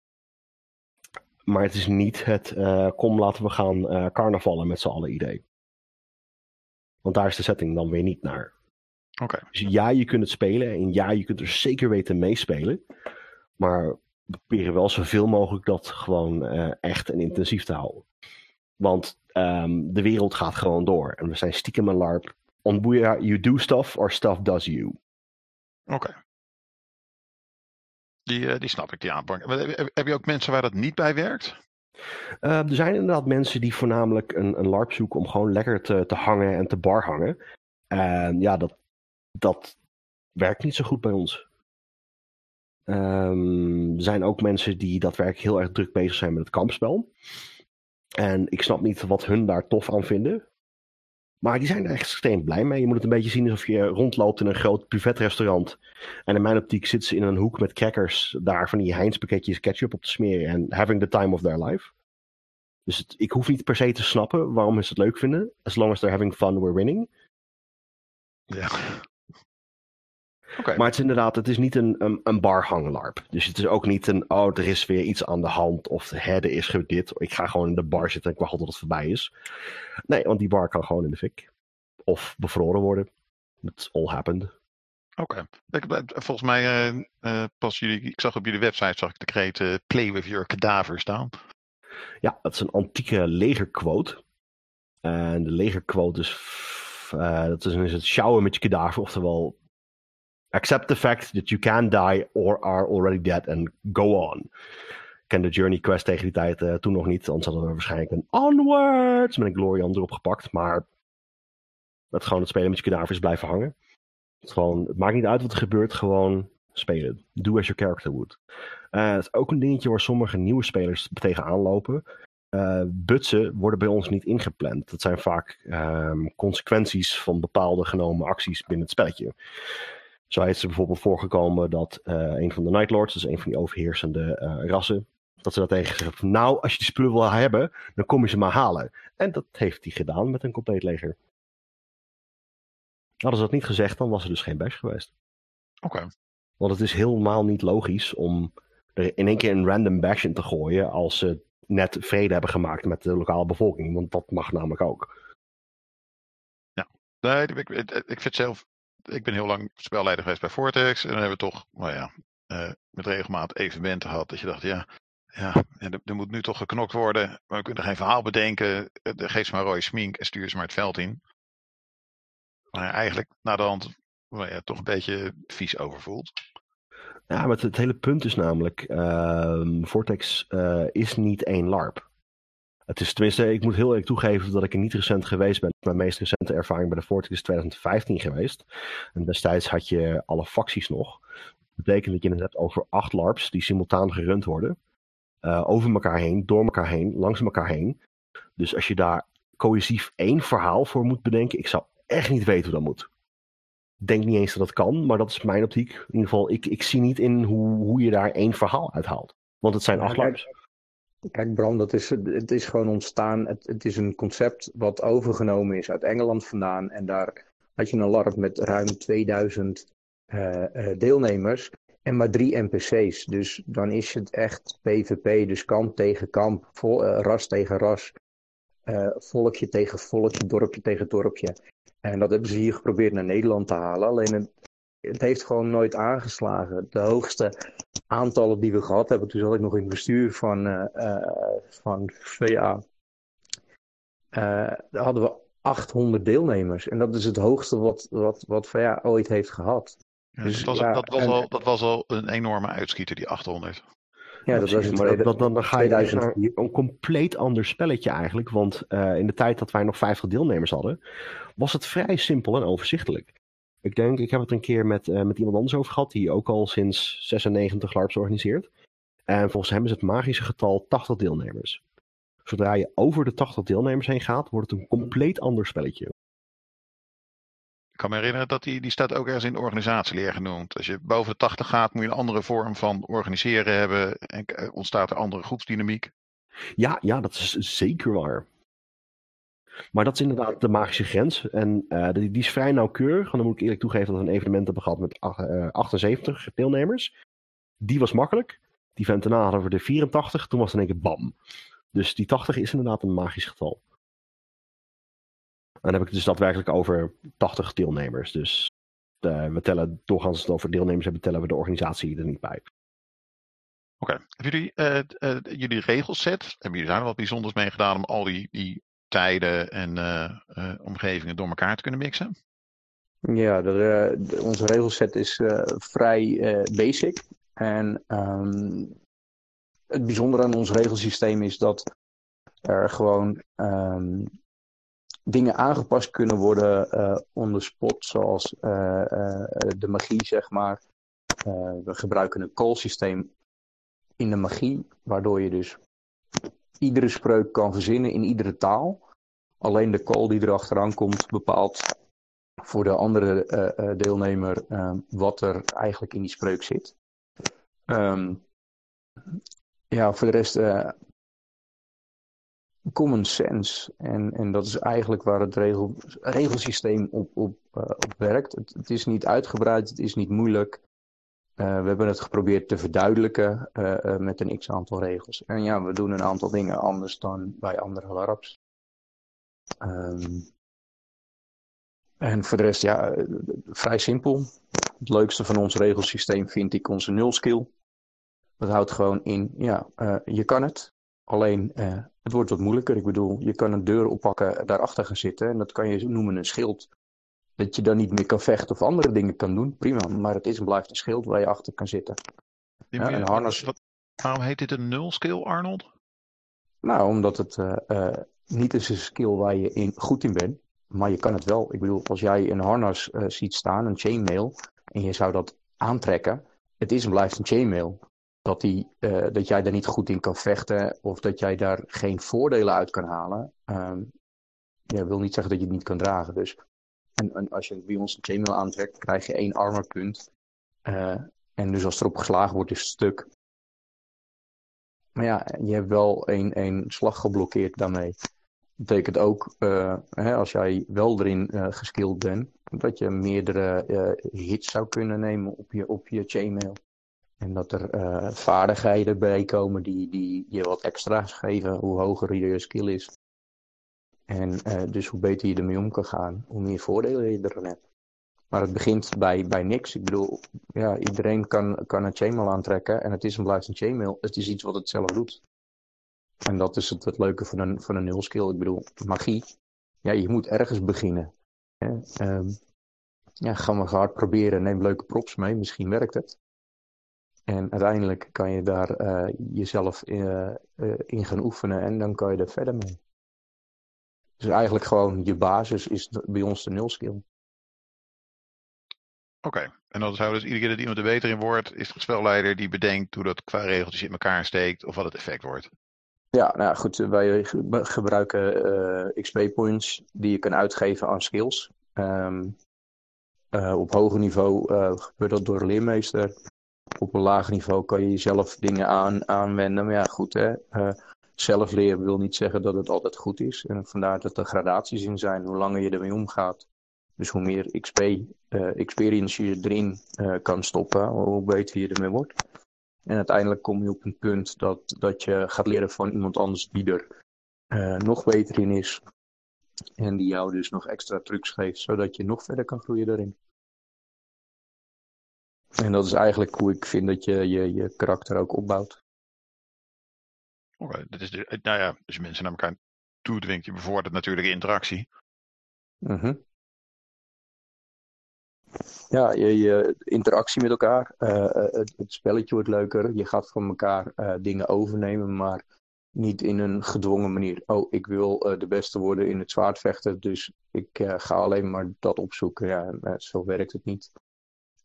Speaker 4: Maar het is niet het eh, kom laten we gaan eh, carnavallen met z'n allen idee. Want daar is de setting dan weer niet naar.
Speaker 1: Oké.
Speaker 4: Dus ja, je kunt het spelen en ja, je kunt er zeker weten meespelen. Maar we proberen wel zoveel mogelijk dat gewoon eh, echt en intensief te houden. Want ehm, de wereld gaat gewoon door. En we zijn stiekem een LARP. On Booyah, you do stuff or stuff does you.
Speaker 1: Oké. Die, eh, die snap ik, die aanpak. Heb, je ook mensen waar dat niet bij werkt?
Speaker 4: Eh, er zijn inderdaad mensen die voornamelijk een, een LARP zoeken om gewoon lekker te, te hangen en te bar hangen. En ja, dat, dat werkt niet zo goed bij ons. Ehm, er zijn ook mensen die daadwerkelijk heel erg druk bezig zijn met het kampspel. En ik snap niet wat hun daar tof aan vinden. Maar die zijn er echt extreem blij mee. Je moet het een beetje zien alsof je rondloopt in een groot buffetrestaurant. En in mijn optiek zitten ze in een hoek met crackers. Daar van die Heinz pakketjes ketchup op te smeren. En having the time of their life. Dus ik hoef niet per se te snappen waarom ze het leuk vinden. As long as they're having fun, we're winning.
Speaker 1: Ja.
Speaker 4: Maar het is inderdaad, het is niet een, een, een barhanglarp. Dus het is ook niet een, oh, er is weer iets aan de hand. Of de herde is dit. Ik ga gewoon in de bar zitten en ik wacht tot het voorbij is. Nee, want die bar kan gewoon in de fik. Of bevroren worden. It's all happened.
Speaker 1: Oké. Eh, Volgens mij eh, eh, pas jullie, ik zag op jullie website zag ik de kreet play with your cadaver staan.
Speaker 4: Ja, dat is een antieke legerquote. En de legerquote is, dat is, is het sjouwen met je kadaver. Oftewel, accept the fact that you can die or are already dead and go on. Ik ken de Journey Quest tegen die tijd eh, toen nog niet. Anders hadden we waarschijnlijk een Onwards met een Glorian erop gepakt. Maar het gewoon het spelen met je kadaver is blijven hangen. Het, gewoon, het maakt niet uit wat er gebeurt, gewoon spelen. Do as your character would. Eh, het is ook een dingetje waar sommige nieuwe spelers tegenaan lopen. Eh, butsen worden bij ons niet ingepland. Dat zijn vaak ehm, consequenties van bepaalde genomen acties binnen het spelletje. Zo is er bijvoorbeeld voorgekomen dat eh, een van de Night Lords, dus een van die overheersende eh, rassen, dat ze dat tegen hebben: Nou, als je die spullen wil hebben, dan kom je ze maar halen. En dat heeft hij gedaan met een compleet leger. Hadden ze dat niet gezegd, dan was er dus geen bash geweest.
Speaker 1: Oké.
Speaker 4: Want het is helemaal niet logisch om er in één keer een random bash in te gooien als ze net vrede hebben gemaakt met de lokale bevolking. Want dat mag namelijk ook.
Speaker 1: Nee, ik, ik, ik vind zelf. Ik ben heel lang spelleider geweest bij Vortex. En dan hebben we toch, nou ja, eh, met regelmaat evenementen gehad. Dat je dacht, ja, ja, ja, er, er moet nu toch geknokt worden. Maar we kunnen geen verhaal bedenken. Eh, Geef ze maar rode smink en stuur ze maar het veld in. Maar eigenlijk naar de hand waar je toch een beetje vies over voelt.
Speaker 4: Ja, maar het, het hele punt is namelijk, ehm, Vortex eh, is niet één LARP. Het is tenminste, ik moet heel eerlijk toegeven dat ik er niet recent geweest ben. Mijn meest recente ervaring bij de Vortex is 2015 geweest. En destijds had je alle facties nog. Dat betekent dat je het hebt over acht LARPs die simultaan gerund worden. Uh, over elkaar heen, door elkaar heen, langs elkaar heen. Dus als je daar cohesief één verhaal voor moet bedenken, ik zou echt niet weten hoe dat moet. Ik denk niet eens dat dat kan, maar dat is mijn optiek. In ieder geval, ik, ik zie niet in hoe, hoe je daar één verhaal uithaalt. Want het zijn acht LARPs.
Speaker 3: Kijk Bram, dat is, het is gewoon ontstaan. Het, het is een concept wat overgenomen is uit Engeland vandaan. En daar had je een LARP met ruim 2000 uh, uh, deelnemers en maar drie NPC's. Dus dan is het echt PvP, dus kamp tegen kamp, uh, ras tegen ras, uh, volkje tegen volkje, dorpje tegen dorpje. En dat hebben ze hier geprobeerd naar Nederland te halen. Alleen het, het heeft gewoon nooit aangeslagen. De hoogste aantallen die we gehad hebben, toen zat ik nog in het bestuur van, uh, van VA. daar hadden we 800 deelnemers. En dat is het hoogste wat, wat, wat VA ooit heeft gehad.
Speaker 1: Ja, dus, dat, was, ja, dat, was en, al, dat was al een enorme uitschieter, die 800.
Speaker 4: Ja, dat was maar dat, dan, dan ga je naar een compleet ander spelletje eigenlijk. Want uh, in de tijd dat wij nog 50 deelnemers hadden, was het vrij simpel en overzichtelijk. Ik denk, ik heb het een keer met, uh, met iemand anders over gehad, die ook al sinds 96 LARPs organiseert. En volgens hem is het magische getal 80 deelnemers. Zodra je over de 80 deelnemers heen gaat, wordt het een compleet ander spelletje.
Speaker 1: Ik kan me herinneren dat die, die staat ook ergens in de organisatieleer genoemd. Als je boven de 80 gaat, moet je een andere vorm van organiseren hebben. En ontstaat er andere groepsdynamiek.
Speaker 4: Ja, ja, dat is zeker waar. Maar dat is inderdaad de magische grens. En uh, die, die, is vrij nauwkeurig. En dan moet ik eerlijk toegeven dat we een evenement hebben gehad met uh, 78 deelnemers. Die was makkelijk. Die vent daarna hadden we de 84. Toen was het in één keer bam. Dus die 80 is inderdaad een magisch getal. En dan heb ik het dus daadwerkelijk over 80 deelnemers. Dus uh, we tellen doorgaans het over deelnemers hebben, tellen we de organisatie er niet bij.
Speaker 1: Oké, hebben jullie uh, uh, jullie regelset, hebben jullie daar wat bijzonders mee gedaan om al die, die tijden en omgevingen door elkaar te kunnen mixen?
Speaker 3: Ja, de, onze regelset is vrij basic. En um, het bijzondere aan ons regelsysteem is dat er gewoon um, dingen aangepast kunnen worden uh, on the spot, zoals de magie, zeg maar. we gebruiken een call systeem in de magie, waardoor je dus iedere spreuk kan verzinnen in iedere taal. Alleen de call die erachteraan komt bepaalt voor de andere deelnemer wat er eigenlijk in die spreuk zit. Um, ja, voor de rest common sense. En, en dat is eigenlijk waar het regel, regelsysteem op, op, op werkt. Het, is niet uitgebreid, het is niet moeilijk. Uh, we hebben het geprobeerd te verduidelijken uh, met een x aantal regels. En ja, we doen een aantal dingen anders dan bij andere LARPs. Um, en voor de rest, ja, vrij simpel. Het leukste van ons regelsysteem vind ik onze nulskill. Dat houdt gewoon in, ja, je kan het. Alleen het wordt wat moeilijker. Ik bedoel, je kan een deur oppakken, daarachter gaan zitten. En dat kan je noemen een schild. Dat je dan niet meer kan vechten of andere dingen kan doen. Prima, maar het is en blijft een schild waar je achter kan zitten.
Speaker 1: Ja, een harnas... Wat, waarom heet dit een nul skill, Arnold?
Speaker 3: Nou, omdat het uh, uh, niet is een skill waar je in, goed in bent. Maar je kan het wel. Ik bedoel, als jij een harnas uh, ziet staan, een chainmail. En je zou dat aantrekken. Het is en blijft een chainmail dat, die, dat jij daar niet goed in kan vechten of dat jij daar geen voordelen uit kan halen. Um, ja, wil niet zeggen dat je het niet kan dragen. Dus. En, als je bij ons een chainmail aantrekt, krijg je één armorpunt. Uh, en dus als erop geslagen wordt, is het stuk. Maar ja, je hebt wel één, één slag geblokkeerd daarmee. Dat betekent ook, uh, hè, als jij wel erin uh, bent, dat je meerdere hits zou kunnen nemen op je, op je chainmail. En dat er vaardigheden bij komen die, die je wat extra's geven, hoe hoger je skill is. En uh, dus hoe beter je ermee om kan gaan, hoe meer voordelen je er hebt. Maar het begint bij, bij niks. Ik bedoel, ja, iedereen kan, kan een chainmail aantrekken en het is en blijft een chainmail. Het is iets wat het zelf doet. En dat is het, het leuke van een, van een nul skill. Ik bedoel, magie. Ja, je moet ergens beginnen. Ehm, ja, ga maar hard proberen, neem leuke props mee, misschien werkt het. En uiteindelijk kan je daar uh, jezelf in, uh, in, gaan oefenen en dan kan je er verder mee. Dus eigenlijk gewoon je basis is bij ons de nul skill.
Speaker 1: Oké, en dan zou dus iedere keer dat iemand er beter in wordt, is de spelleider die bedenkt hoe dat qua regeltjes in elkaar steekt of wat het effect wordt.
Speaker 3: Ja, nou goed, wij gebruiken uh, XP-points die je kan uitgeven aan skills. Um, uh, op hoger niveau uh, gebeurt dat door een leermeester. Op een lager niveau kan je jezelf dingen aan, aanwenden. Maar ja, goed, hè. Zelf leren wil niet zeggen dat het altijd goed is. En vandaar dat er gradaties in zijn. Hoe langer je ermee omgaat, dus hoe meer XP, experience je erin kan stoppen, hoe beter je ermee wordt. En uiteindelijk kom je op een punt dat, dat je gaat leren van iemand anders die er uh, nog beter in is. En die jou dus nog extra trucs geeft, zodat je nog verder kan groeien daarin. En dat is eigenlijk hoe ik vind dat je je, je karakter ook opbouwt.
Speaker 1: Okay, dat is de, nou ja, je mensen naar elkaar toe dwingt, je bevordert natuurlijke interactie.
Speaker 3: -hmm. Ja, je, je, interactie met elkaar. Uh, het, het, spelletje wordt leuker. Je gaat van elkaar dingen overnemen, maar niet in een gedwongen manier. Oh, ik wil de beste worden in het zwaardvechten, dus ik ga alleen maar dat opzoeken. Ja, zo werkt het niet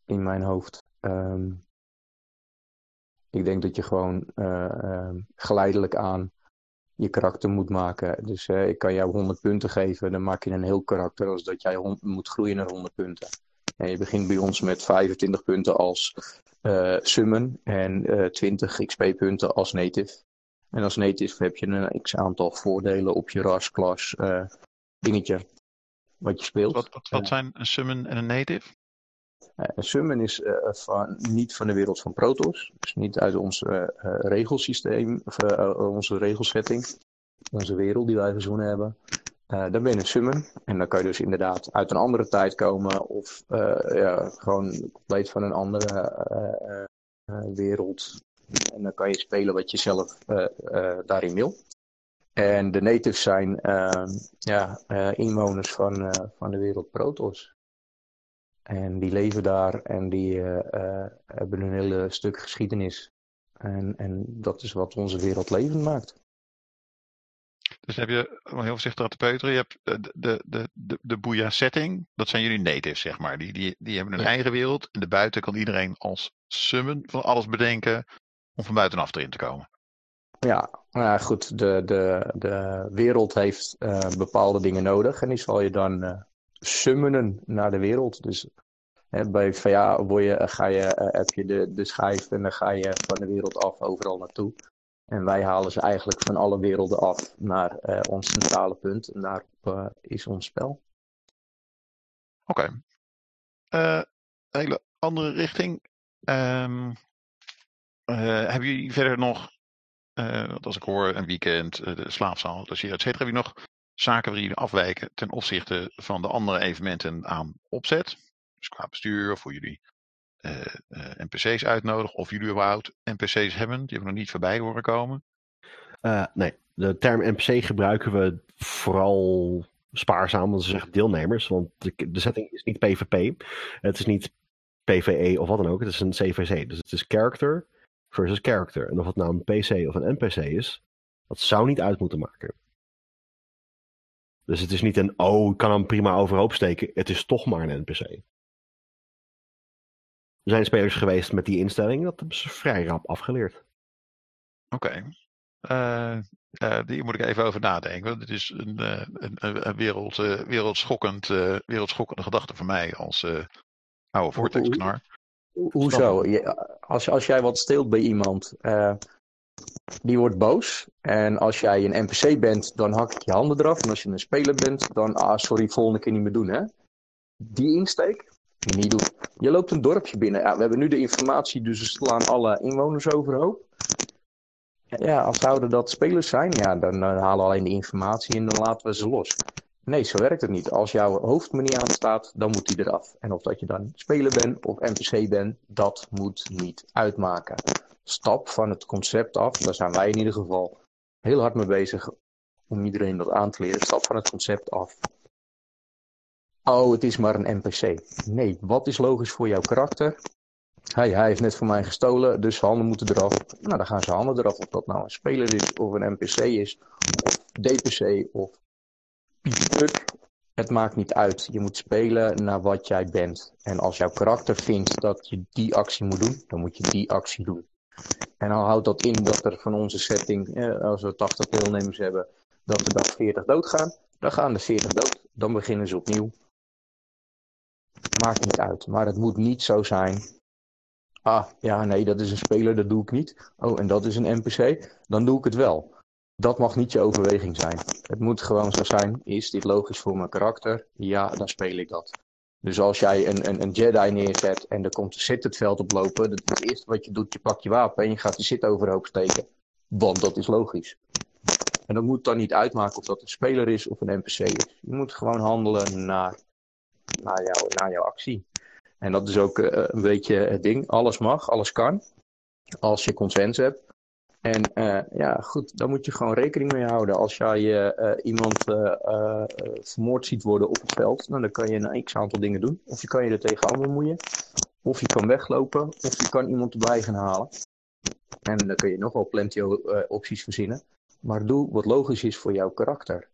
Speaker 3: in mijn hoofd. Um, ik denk dat je gewoon ehm, geleidelijk aan je karakter moet maken. Dus ik kan jou 100 punten geven, dan maak je een heel karakter als dat jij moet groeien naar 100 punten. En je begint bij ons met 25 punten als uh, summon en uh, 20 XP-punten als native. En als native heb je een x aantal voordelen op je ras, klas, dingetje wat je speelt.
Speaker 1: Wat, wat, wat zijn een summon en een native?
Speaker 3: Een summon is van, niet van de wereld van Protoss. Dus niet uit ons regelsysteem, of onze regelsetting. Onze wereld die wij verzonnen hebben. Dan ben je een summon. En dan kan je dus inderdaad uit een andere tijd komen. Of ja, gewoon compleet van een andere wereld. En dan kan je spelen wat je zelf daarin wil. En de natives zijn ja, inwoners van, van de wereld Protoss. En die leven daar en die hebben een hele stuk geschiedenis. En, en dat is wat onze wereld levend maakt.
Speaker 1: Dus heb je, om heel voorzichtig te peuteren, je hebt de, de, de, de, de Booyah setting, dat zijn jullie natives, zeg maar. Die, die, die hebben ja. eigen wereld. En de buiten kan iedereen als summon van alles bedenken om van buitenaf erin te komen.
Speaker 3: Ja, nou ja, goed. De, de, de wereld heeft uh, bepaalde dingen nodig en die zal je dan summonen naar de wereld. Dus hè, bij VA word je, ga je, uh, heb je de, de schijf en dan ga je van de wereld af overal naartoe. En wij halen ze eigenlijk van alle werelden af naar uh, ons centrale punt. En daarop uh, is ons spel.
Speaker 1: Oké. Een hele andere richting. Um, hebben jullie verder nog, want als ik hoor een weekend, de slaapzaal, dus hier, et cetera, nog zaken waar jullie afwijken ten opzichte van de andere evenementen aan opzet? Dus qua bestuur hoe jullie uh, uh, NPC's uitnodigen. Of jullie überhaupt NPC's hebben. Die hebben nog niet voorbij horen komen.
Speaker 4: Uh, nee, de term NPC gebruiken we vooral spaarzaam. Want ze zeggen deelnemers. Want de, de setting is niet PvP. Het is niet PvE of wat dan ook. Het is een CVC. Dus het is character versus character. En of het nou een PC of een NPC is. Dat zou niet uit moeten maken. Dus het is niet een, oh, ik kan hem prima overhoop steken. Het is toch maar een NPC. Er zijn spelers geweest met die instelling, dat hebben ze vrij rap afgeleerd.
Speaker 1: Oké. Okay. Uh, uh, die moet ik even over nadenken. Want het is een, uh, een, een wereld, wereldschokkend, wereldschokkende gedachte voor mij als oude voorteksknar.
Speaker 3: Hoezo? Als, als jij wat steelt bij iemand, die wordt boos. En als jij een NPC bent, dan hak ik je handen eraf. En als je een speler bent, dan, ah sorry, volgende keer niet meer doen hè. Die insteek, niet doen. Je loopt een dorpje binnen. Ja, we hebben nu de informatie, dus we slaan alle inwoners overhoop. Ja, als zouden dat spelers zijn, ja, dan, dan halen we alleen de informatie en dan laten we ze los. Nee, zo werkt het niet. Als jouw hoofd me niet aanstaat, dan moet die eraf. En of dat je dan speler bent of NPC bent, dat moet niet uitmaken. Stap van het concept af, daar zijn wij in ieder geval heel hard mee bezig om iedereen dat aan te leren. Stap van het concept af. oh, het is maar een NPC. Nee, wat is logisch voor jouw karakter? Hij, heeft net van mij gestolen, dus zijn handen moeten eraf. Nou, dan gaan zijn handen eraf. Of dat nou een speler is, of een NPC is, of DPC, of Puk. Het maakt niet uit. Je moet spelen naar wat jij bent. En als jouw karakter vindt dat je die actie moet doen, dan moet je die actie doen. En dan houdt dat in dat er van onze setting, eh, als we 80 deelnemers hebben, dat er dan 40 doodgaan. Dan gaan de 40 dood. Dan beginnen ze opnieuw. Maakt niet uit. Maar het moet niet zo zijn. Ah, ja, nee, dat is een speler, dat doe ik niet. Oh, en dat is een NPC. Dan doe ik het wel. Dat mag niet je overweging zijn. Het moet gewoon zo zijn. Is dit logisch voor mijn karakter? Ja, dan speel ik dat. Dus als jij een, een, een Jedi neerzet en er komt een Sith het veld oplopen, dat het eerste wat je doet, je pakt je wapen en je gaat die Sith overhoop steken. Want dat is logisch. En dat moet dan niet uitmaken of dat een speler is of een NPC is. Je moet gewoon handelen naar, naar, jou, naar jouw actie. En dat is ook uh, een beetje het ding. Alles mag, alles kan. Als je consens hebt. En uh, ja, goed, daar moet je gewoon rekening mee houden. Als jij uh, iemand vermoord ziet worden op het veld, nou, dan kan je een x aantal dingen doen. Of je kan je er tegenaan bemoeien. Of je kan weglopen. Of je kan iemand erbij gaan halen. En dan kun je nog wel plenty opties verzinnen. Maar doe wat logisch is voor jouw karakter.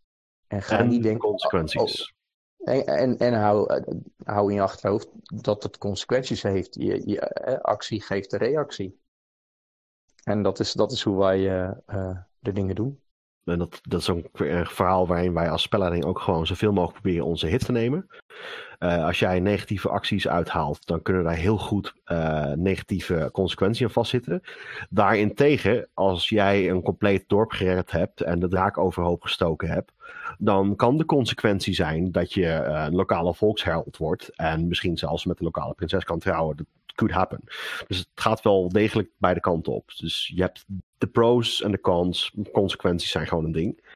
Speaker 4: En ga en niet denken. Consequenties.
Speaker 3: Oh, en, en, en hou, hou in je achterhoofd dat het consequenties heeft. Je, je actie geeft de reactie. En dat is, dat is hoe wij uh, de dingen doen.
Speaker 4: En dat, dat is een verhaal waarin wij als spelleiding ook gewoon zoveel mogelijk proberen onze hit te nemen. Als jij negatieve acties uithaalt, dan kunnen daar heel goed negatieve consequenties aan vastzitten. Daarentegen, als jij een compleet dorp gered hebt en de draak overhoop gestoken hebt, dan kan de consequentie zijn dat je een lokale volksheld wordt en misschien zelfs met de lokale prinses kan trouwen could happen. Dus het gaat wel degelijk beide kanten op. Dus je hebt de pros en de cons. Consequenties zijn gewoon een ding.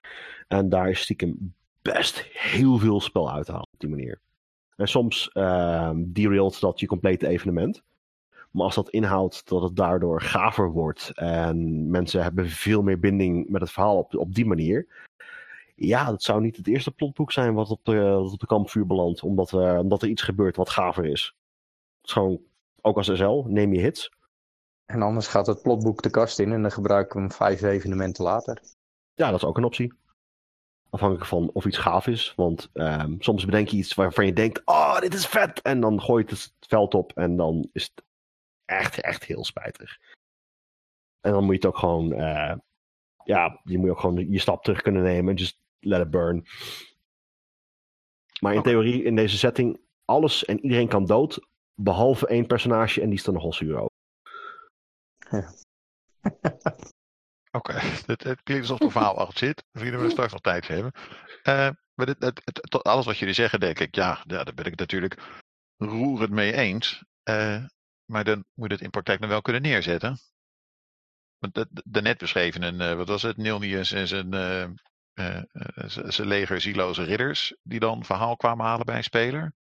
Speaker 4: En daar is stiekem best heel veel spel uit te halen op die manier. En soms uh, derailt dat je complete evenement. Maar als dat inhoudt dat het daardoor gaver wordt en mensen hebben veel meer binding met het verhaal op, op die manier. Ja, dat zou niet het eerste plotboek zijn wat op de, op de kampvuur belandt, omdat, uh, omdat er iets gebeurt wat gaver is. Het is gewoon ook als SL, neem je hits.
Speaker 3: En anders gaat het plotboek de kast in en dan gebruiken we hem vijf evenementen later.
Speaker 4: Ja, dat is ook een optie. Afhankelijk van of iets gaaf is. Want um, soms bedenk je iets waarvan je denkt: oh, dit is vet. En dan gooi je het veld op en dan is het echt, echt heel spijtig. En dan moet je het ook gewoon, uh, ja, je moet ook gewoon je stap terug kunnen nemen. Just let it burn. Maar in theorie, in deze setting, alles en iedereen kan dood Behalve één personage en die is dan nogal zuur over.
Speaker 1: Ja. [laughs] Oké, het, het, klinkt alsof er verhaal achter zit. Vrienden we straks nog tijd hebben. Uh, maar dit, het, het, alles wat jullie zeggen, denk ik, ja, ja daar ben ik het natuurlijk roerend mee eens. Uh, maar dan moet je het in praktijk nog wel kunnen neerzetten. Want daarnet beschreven, een, uh, wat was het, Nilnius en zijn, zijn leger zieloze ridders, die dan verhaal kwamen halen bij een speler.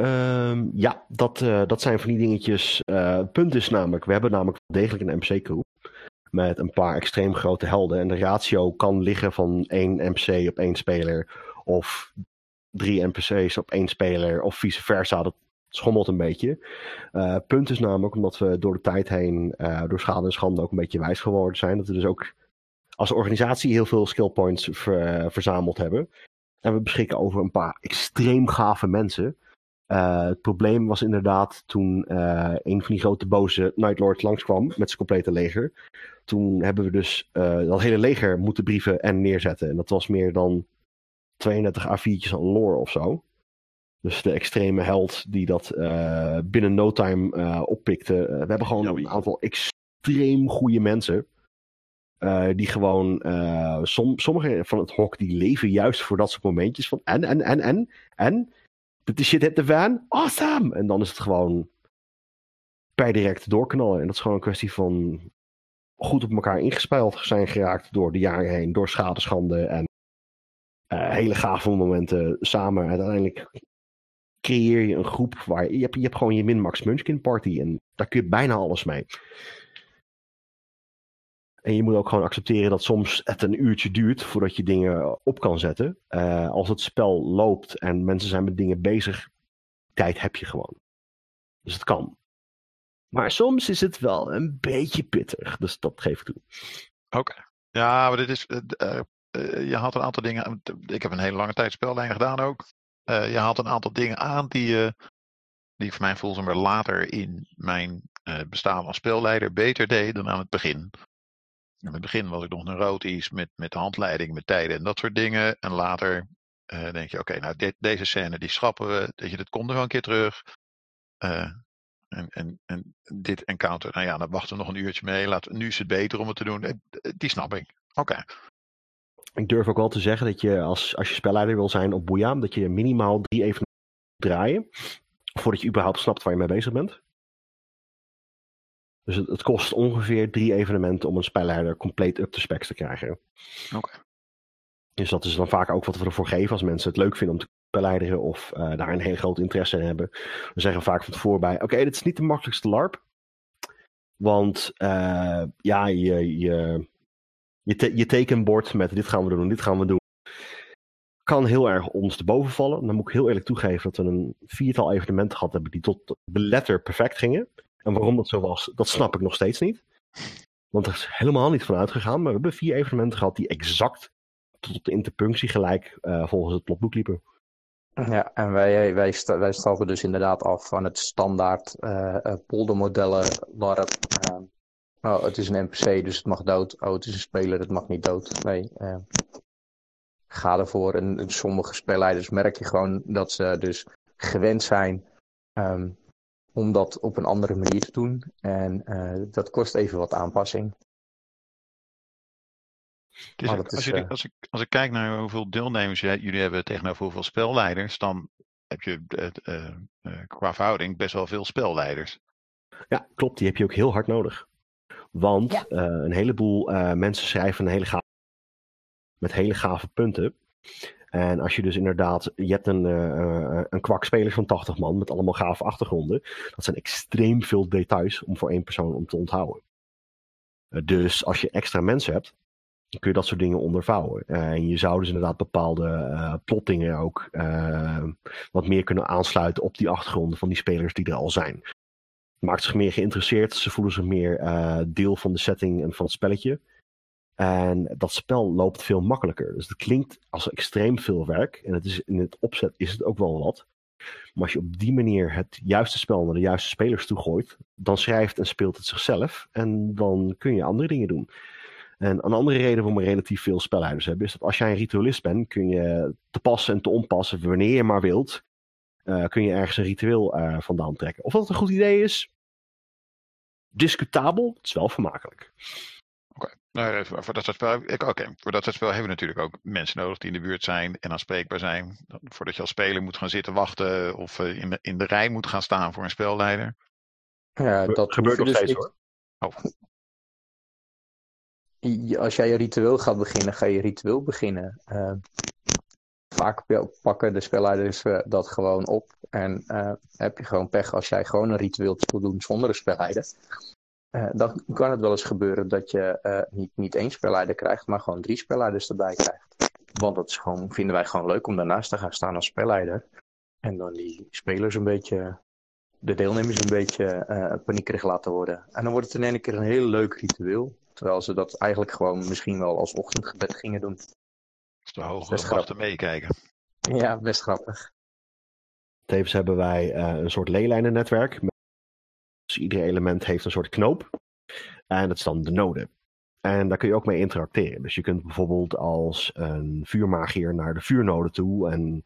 Speaker 4: Um, ja, dat, uh, dat zijn van die dingetjes. Uh, het punt is namelijk, we hebben namelijk degelijk een MC-crew. Met een paar extreem grote helden. En de ratio kan liggen van één NPC op één speler. Of drie NPC's op één speler. Of vice versa. Dat schommelt een beetje. Uh, punt is namelijk, omdat we door de tijd heen, door schade en schande ook een beetje wijs geworden zijn. Dat we dus ook als organisatie heel veel skill points ver, verzameld hebben. En we beschikken over een paar extreem gave mensen. Uh, het probleem was inderdaad toen uh, een van die grote boze Night Lords langskwam met zijn complete leger. Toen hebben we dus uh, dat hele leger moeten brieven en neerzetten. En dat was meer dan 32 A4'tjes aan lore of zo. Dus de extreme held die dat binnen no time oppikte. we hebben gewoon een aantal extreem goede mensen. die gewoon, som, sommige van het hok, die leven juist voor dat soort momentjes van en, en, en, en, en de shit hit de van, awesome! En dan is het gewoon per direct doorknallen. En dat is gewoon een kwestie van goed op elkaar ingespeeld zijn geraakt door de jaren heen, door schade, schande en uh, hele gave momenten samen. Uiteindelijk creëer je een groep waar je hebt, je hebt gewoon je min-max Munchkin party en daar kun je bijna alles mee. En je moet ook gewoon accepteren dat soms het een uurtje duurt voordat je dingen op kan zetten. Uh, als het spel loopt en mensen zijn met dingen bezig, tijd heb je gewoon. Dus het kan. Maar soms is het wel een beetje pittig, dus dat geef ik toe.
Speaker 1: Oké. Ja, maar dit is. Uh, uh, je had een aantal dingen. Ik heb een hele lange tijd spellijn gedaan ook. je haalt een aantal dingen aan die, die voor mijn gevoel maar later in mijn bestaan als spelleider beter deed dan aan het begin. In het begin was ik nog iets met, met handleiding, met tijden en dat soort dingen. En later uh, denk je, oké, nou deze scène die schrappen we. Dat je, dit komt er wel een keer terug. Uh, en, en, en dit encounter, nou ja, dan wachten we nog een uurtje mee. Laat, nu is het beter om het te doen. Eh, die snap ik. Oké.
Speaker 4: Ik durf ook wel te zeggen dat je als, als je spelleider wil zijn op Boeia, dat je minimaal drie even draaien. Voordat je überhaupt snapt waar je mee bezig bent. Dus het, het, kost ongeveer drie evenementen om een spelleider compleet up to specs te krijgen.
Speaker 1: Oké. Okay.
Speaker 4: Dus dat is dan vaak ook wat we ervoor geven als mensen het leuk vinden om te spelleideren of uh, daar een heel groot interesse in hebben. We zeggen vaak van tevoren bij, oké, okay, dit is niet de makkelijkste LARP. Want uh, ja, je, je, je, te, je tekenbord met dit gaan we doen, dit gaan we doen. Kan heel erg ons te boven vallen. Dan moet ik heel eerlijk toegeven dat we een viertal evenementen gehad hebben die tot de letter perfect gingen. En waarom dat zo was, dat snap ik nog steeds niet. Want er is helemaal niet van uitgegaan. Maar we hebben vier evenementen gehad die exact tot de interpunctie gelijk uh, volgens het plotboek liepen.
Speaker 3: Ja, en wij, wij, wij stappen dus inderdaad af van het standaard uh, poldermodellen waar het, oh, het is een NPC, dus het mag dood. Oh, het is een speler, het mag niet dood. Nee, ga ervoor. En, en sommige spelleiders merk je gewoon dat ze dus gewend zijn um, om dat op een andere manier te doen. En uh, dat kost even wat aanpassing.
Speaker 1: Dus als, is, uh, als, ik, als ik kijk naar hoeveel deelnemers jullie hebben tegenover hoeveel spelleiders, dan heb je uh, qua verhouding best wel veel spelleiders.
Speaker 4: Ja, klopt. Die heb je ook heel hard nodig. Want ja. een heleboel mensen schrijven een hele gave, met hele gave punten. En als je dus inderdaad, je hebt een, uh, een kwakspeler van 80 man met allemaal gave achtergronden. Dat zijn extreem veel details om voor één persoon om te onthouden. Uh, dus als je extra mensen hebt, dan kun je dat soort dingen ondervouwen. En je zou dus inderdaad bepaalde plottingen ook wat meer kunnen aansluiten op die achtergronden van die spelers die er al zijn. Maakt zich meer geïnteresseerd, ze voelen zich meer deel van de setting en van het spelletje. En dat spel loopt veel makkelijker. Dus het klinkt als extreem veel werk. En het is, in het opzet is het ook wel wat. Maar als je op die manier het juiste spel naar de juiste spelers toe gooit, dan schrijft en speelt het zichzelf. En dan kun je andere dingen doen. En een andere reden waarom we relatief veel spelleiders hebben, is dat als jij een ritualist bent, kun je te passen en te onpassen wanneer je maar wilt. Uh, kun je ergens een ritueel uh, vandaan trekken. Of dat een goed idee is, discutabel, het is wel vermakelijk.
Speaker 1: Oké, nou, voor dat soort spel, okay. voor dat soort spel hebben we natuurlijk ook mensen nodig die in de buurt zijn en aanspreekbaar zijn. Voordat je als speler moet gaan zitten wachten of uh, in, de, in de rij moet gaan staan voor een spelleider.
Speaker 3: Ja, dat
Speaker 4: gebeurt nog
Speaker 3: dus
Speaker 4: steeds hoor.
Speaker 1: Oh. [laughs]
Speaker 3: Als jij je ritueel gaat beginnen, ga je ritueel beginnen. Uh, vaak pakken de spelleiders uh, dat gewoon op. En uh, heb je gewoon pech als jij gewoon een ritueel wil doen zonder een spelleider. Uh, dan kan het wel eens gebeuren dat je uh, niet, niet één spelleider krijgt, maar gewoon drie spelleiders erbij krijgt. Want dat is gewoon, vinden wij gewoon leuk om daarnaast te gaan staan als spelleider. En dan die spelers een beetje, de deelnemers een beetje uh, paniekerig laten worden. En dan wordt het in één keer een heel leuk ritueel. Terwijl ze dat eigenlijk gewoon misschien wel als ochtendgebed gingen doen.
Speaker 1: Dus de hogere wachten meekijken.
Speaker 3: Ja, best grappig.
Speaker 4: Tevens hebben wij een soort leelijnennetwerk dus ieder element heeft een soort knoop. En dat is dan de node. En daar kun je ook mee interacteren. Dus je kunt bijvoorbeeld als een vuurmagier naar de vuurnode toe en,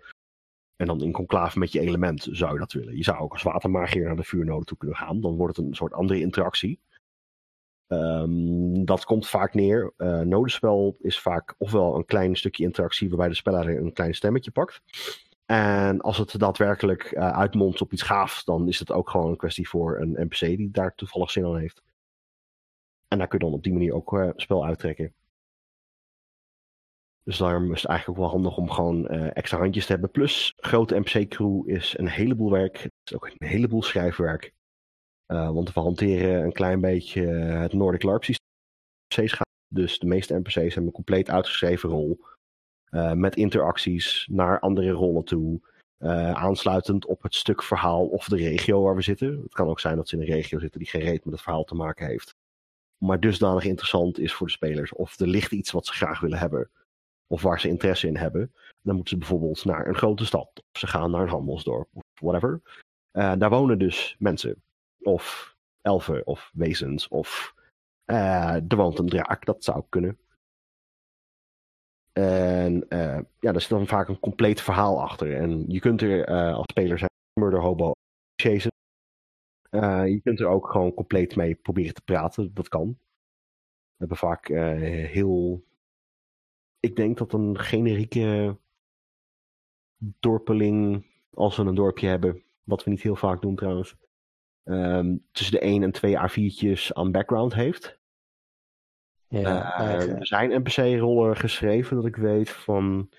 Speaker 4: en dan in conclave met je element zou je dat willen. Je zou ook als watermagier naar de vuurnode toe kunnen gaan. Dan wordt het een soort andere interactie. Um, dat komt vaak neer. Uh, nodespel is vaak ofwel een klein stukje interactie waarbij de speler een klein stemmetje pakt. En als het daadwerkelijk uh, uitmondt op iets gaafs, dan is het ook gewoon een kwestie voor een NPC die daar toevallig zin aan heeft. En daar kun je dan op die manier ook uh, spel uittrekken. Dus daarom is het eigenlijk ook wel handig om gewoon uh, extra handjes te hebben. Plus, grote NPC-crew is een heleboel werk. Het is ook een heleboel schrijfwerk. want we hanteren een klein beetje het Nordic LARP systeem. NPC's gaan Dus de meeste NPC's hebben een compleet uitgeschreven rol. Eh, met interacties naar andere rollen toe. eh, aansluitend op het stuk verhaal of de regio waar we zitten. Het kan ook zijn dat ze in een regio zitten die geen reet met het verhaal te maken heeft. Maar dusdanig interessant is voor de spelers. Of er ligt iets wat ze graag willen hebben. Of waar ze interesse in hebben. Dan moeten ze bijvoorbeeld naar een grote stad. Of ze gaan naar een handelsdorp. Of whatever. Eh, daar wonen dus mensen. Of elfen. Of wezens. Of eh, er woont een draak. Dat zou kunnen. En eh, ja, daar zit dan vaak een compleet verhaal achter. En je kunt er eh, als speler zijn murder hobo chasen. Eh, je kunt er ook gewoon compleet mee proberen te praten. Dat kan. We hebben vaak heel. Ik denk dat een generieke dorpeling, als we een dorpje hebben, wat we niet heel vaak doen trouwens, ehm, tussen de 1 en 2 A4'tjes aan background heeft.
Speaker 3: Ja,
Speaker 4: Eh, er zijn NPC-rollen geschreven, dat ik weet, van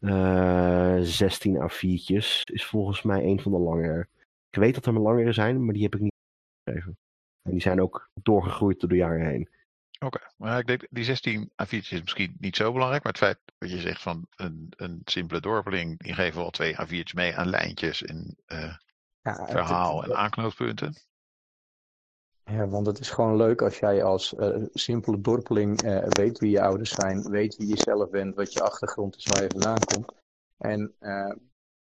Speaker 4: eh 16 A4'tjes. Is volgens mij een van de langere. Ik weet dat er maar langere zijn, maar die heb ik niet geschreven. En die zijn ook doorgegroeid door de jaren heen.
Speaker 1: Oké, maar ik denk die 16 A4'tjes is misschien niet zo belangrijk. Maar het feit dat je zegt van een, een simpele dorpeling, die geven wel twee A4'tjes mee aan lijntjes en eh,
Speaker 3: Ja, het-
Speaker 1: verhaal
Speaker 3: het-
Speaker 1: en aanknooppunten.
Speaker 3: Ja, want het is gewoon leuk als jij als eh, simpele dorpeling eh, weet wie je ouders zijn, weet wie je zelf bent, wat je achtergrond is, waar je vandaan komt. En eh,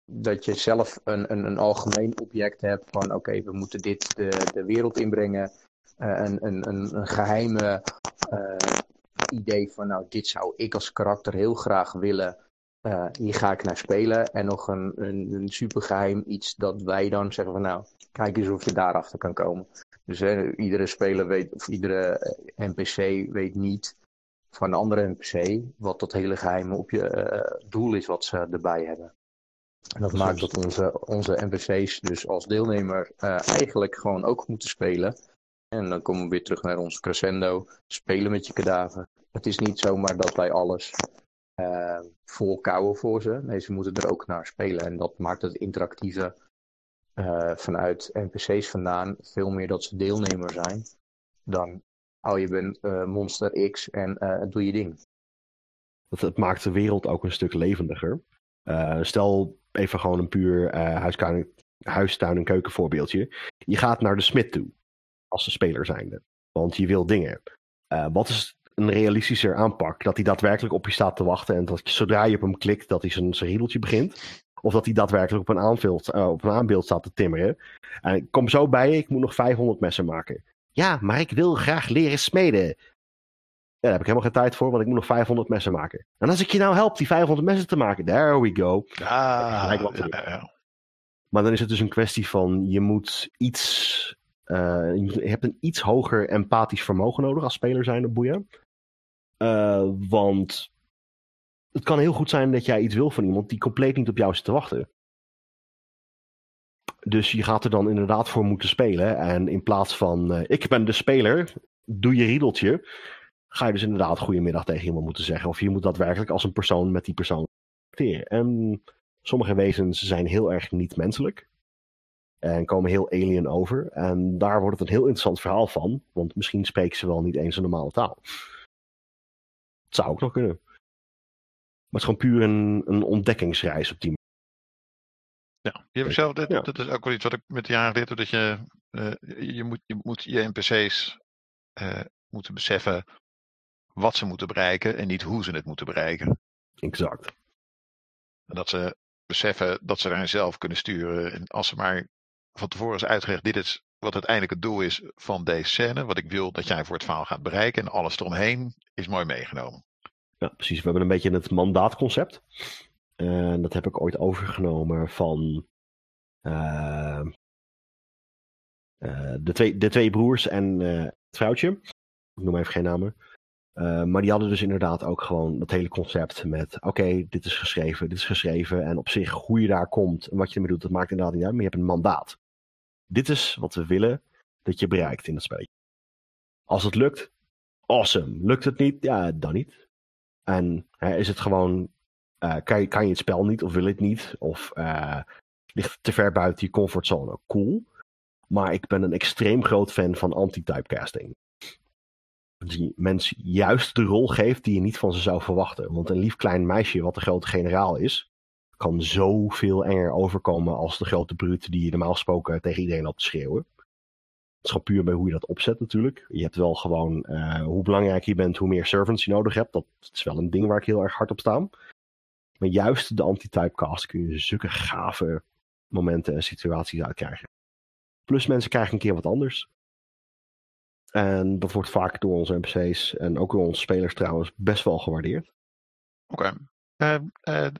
Speaker 3: dat je zelf een, een, een algemeen object hebt van oké, we moeten dit de, de wereld inbrengen. Een, een, een, een geheime eh, idee van nou, dit zou ik als karakter heel graag willen. Hier ga ik naar spelen. En nog een, een, een supergeheim iets dat wij dan zeggen van nou, kijk eens of je daarachter kan komen. Dus hè, iedere speler weet, of iedere eh, NPC weet niet van een andere NPC wat dat hele geheime op je eh, doel is wat ze erbij hebben. En dat maakt dat onze, onze NPC's dus als deelnemer eh, eigenlijk gewoon ook moeten spelen. En dan komen we weer terug naar ons crescendo. Spelen met je kadaver. Het is niet zomaar dat wij alles eh vol kouwen voor ze. Nee, ze moeten er ook naar spelen. En dat maakt het interactieve eh, vanuit NPC's vandaan veel meer dat ze deelnemer zijn. Dan, oh je bent eh, Monster X en eh, doe je ding.
Speaker 4: Het maakt de wereld ook een stuk levendiger. Stel even gewoon een puur huistuin, huistuin- en keukenvoorbeeldje. Je gaat naar de smid toe. Als de speler zijnde. Want je wil dingen. Wat is een realistischer aanpak? Dat hij daadwerkelijk op je staat te wachten. En dat zodra je op hem klikt, dat hij zijn, zijn riedeltje begint. Of dat hij daadwerkelijk op een, aanbeeld, eh, op een aanbeeld staat te timmeren. En ik kom zo bij je, ik moet nog 500 messen maken. Ja, maar ik wil graag leren smeden. Ja, daar heb ik helemaal geen tijd voor, want ik moet nog 500 messen maken. En als ik je nou help die 500 messen te maken, there we go.
Speaker 1: Ja, ja, ja.
Speaker 4: Maar dan is het dus een kwestie van, je moet iets, eh, je hebt een iets hoger empathisch vermogen nodig als speler zijn op boeien. Eh, want het kan heel goed zijn dat jij iets wil van iemand die compleet niet op jou zit te wachten. Dus je gaat er dan inderdaad voor moeten spelen. En in plaats van, eh, ik ben de speler, doe je riedeltje. Ga je dus inderdaad goedemiddag tegen iemand moeten zeggen. Of je moet daadwerkelijk als een persoon met die persoon interacteren. En sommige wezens zijn heel erg niet menselijk. En komen heel alien over. En daar wordt het een heel interessant verhaal van. Want misschien spreken ze wel niet eens een normale taal. Het zou ook nog kunnen. Het is gewoon puur een, een ontdekkingsreis op die
Speaker 1: Ja, je hebt zelf, dat,
Speaker 4: Ja.
Speaker 1: dat is ook wel iets wat ik met de jaren geleerd heb, dat je, eh, je, moet, je moet je NPC's eh, moeten beseffen wat ze moeten bereiken en niet hoe ze het moeten bereiken.
Speaker 4: Exact.
Speaker 1: En dat ze beseffen dat ze daarin zelf kunnen sturen. En als ze maar van tevoren is uitgelegd, dit is wat uiteindelijk het doel is van deze scène, wat ik wil dat jij voor het verhaal gaat bereiken en alles eromheen is mooi meegenomen.
Speaker 4: Ja, precies. We hebben een beetje het mandaatconcept. En dat heb ik ooit overgenomen van eh, eh, de, twee, de twee broers en eh, het vrouwtje. Ik noem even geen namen. Maar die hadden dus inderdaad ook gewoon dat hele concept met: oké, dit is geschreven, dit is geschreven. En op zich, hoe je daar komt en wat je ermee doet, dat maakt inderdaad niet uit. Maar je hebt een mandaat. Dit is wat we willen dat je bereikt in het spelletje. Als het lukt, awesome. Lukt het niet, ja, dan niet. En is het gewoon, eh, kan, je, kan je het spel niet of wil het niet? Of eh, ligt het te ver buiten je comfortzone? Cool. Maar ik ben een extreem groot fan van anti-typecasting. die mensen juist de rol geeft die je niet van ze zou verwachten. Want een lief klein meisje, wat de grote generaal is, kan zoveel enger overkomen als de grote brute die je normaal gesproken tegen iedereen loopt te schreeuwen. Het gewoon puur bij hoe je dat opzet natuurlijk. Je hebt wel gewoon, uh, hoe belangrijk je bent, hoe meer servants je nodig hebt. Dat is wel een ding waar ik heel erg hard op sta. Maar juist de anti-typecast kun je zulke gave momenten en situaties uitkrijgen. Plus mensen krijgen een keer wat anders. En dat wordt vaak door onze NPC's en ook door onze spelers trouwens best wel gewaardeerd.
Speaker 1: Oké. Okay. Uh, uh,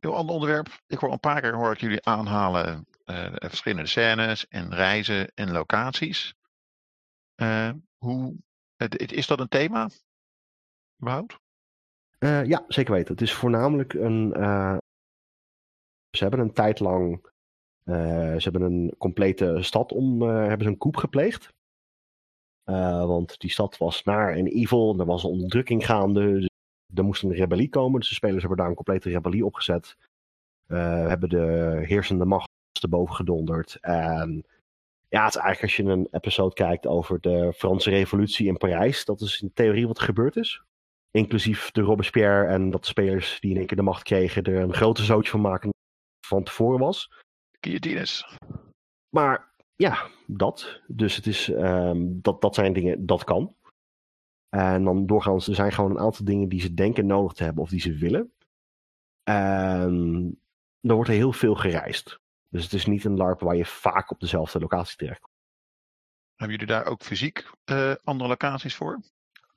Speaker 1: heel ander onderwerp. Ik hoor een paar keer hoor ik jullie aanhalen verschillende scènes en reizen en locaties. hoe, is dat een thema? Überhaupt?
Speaker 4: ja, zeker weten. Het is voornamelijk een. ze hebben een tijd lang. ze hebben een complete stad om. hebben ze een koep gepleegd. Want die stad was naar en evil. Er was een onderdrukking gaande. Dus er moest een rebellie komen. Dus de spelers hebben daar een complete rebellie opgezet. Hebben de heersende macht erboven gedonderd. En ja, het is eigenlijk als je een episode kijkt over de Franse revolutie in Parijs. Dat is in theorie wat er gebeurd is. Inclusief de Robespierre en dat de spelers die in één keer de macht kregen er een grote zootje van maken van tevoren was.
Speaker 1: Guillotines.
Speaker 4: Maar ja, dat. Dus het is, um, dat, dat zijn dingen, dat kan. En dan doorgaans, er zijn gewoon een aantal dingen die ze denken nodig te hebben of die ze willen. En dan wordt er heel veel gereisd. Dus het is niet een LARP waar je vaak op dezelfde locatie terechtkomt.
Speaker 1: Hebben jullie daar ook fysiek uh, andere locaties voor?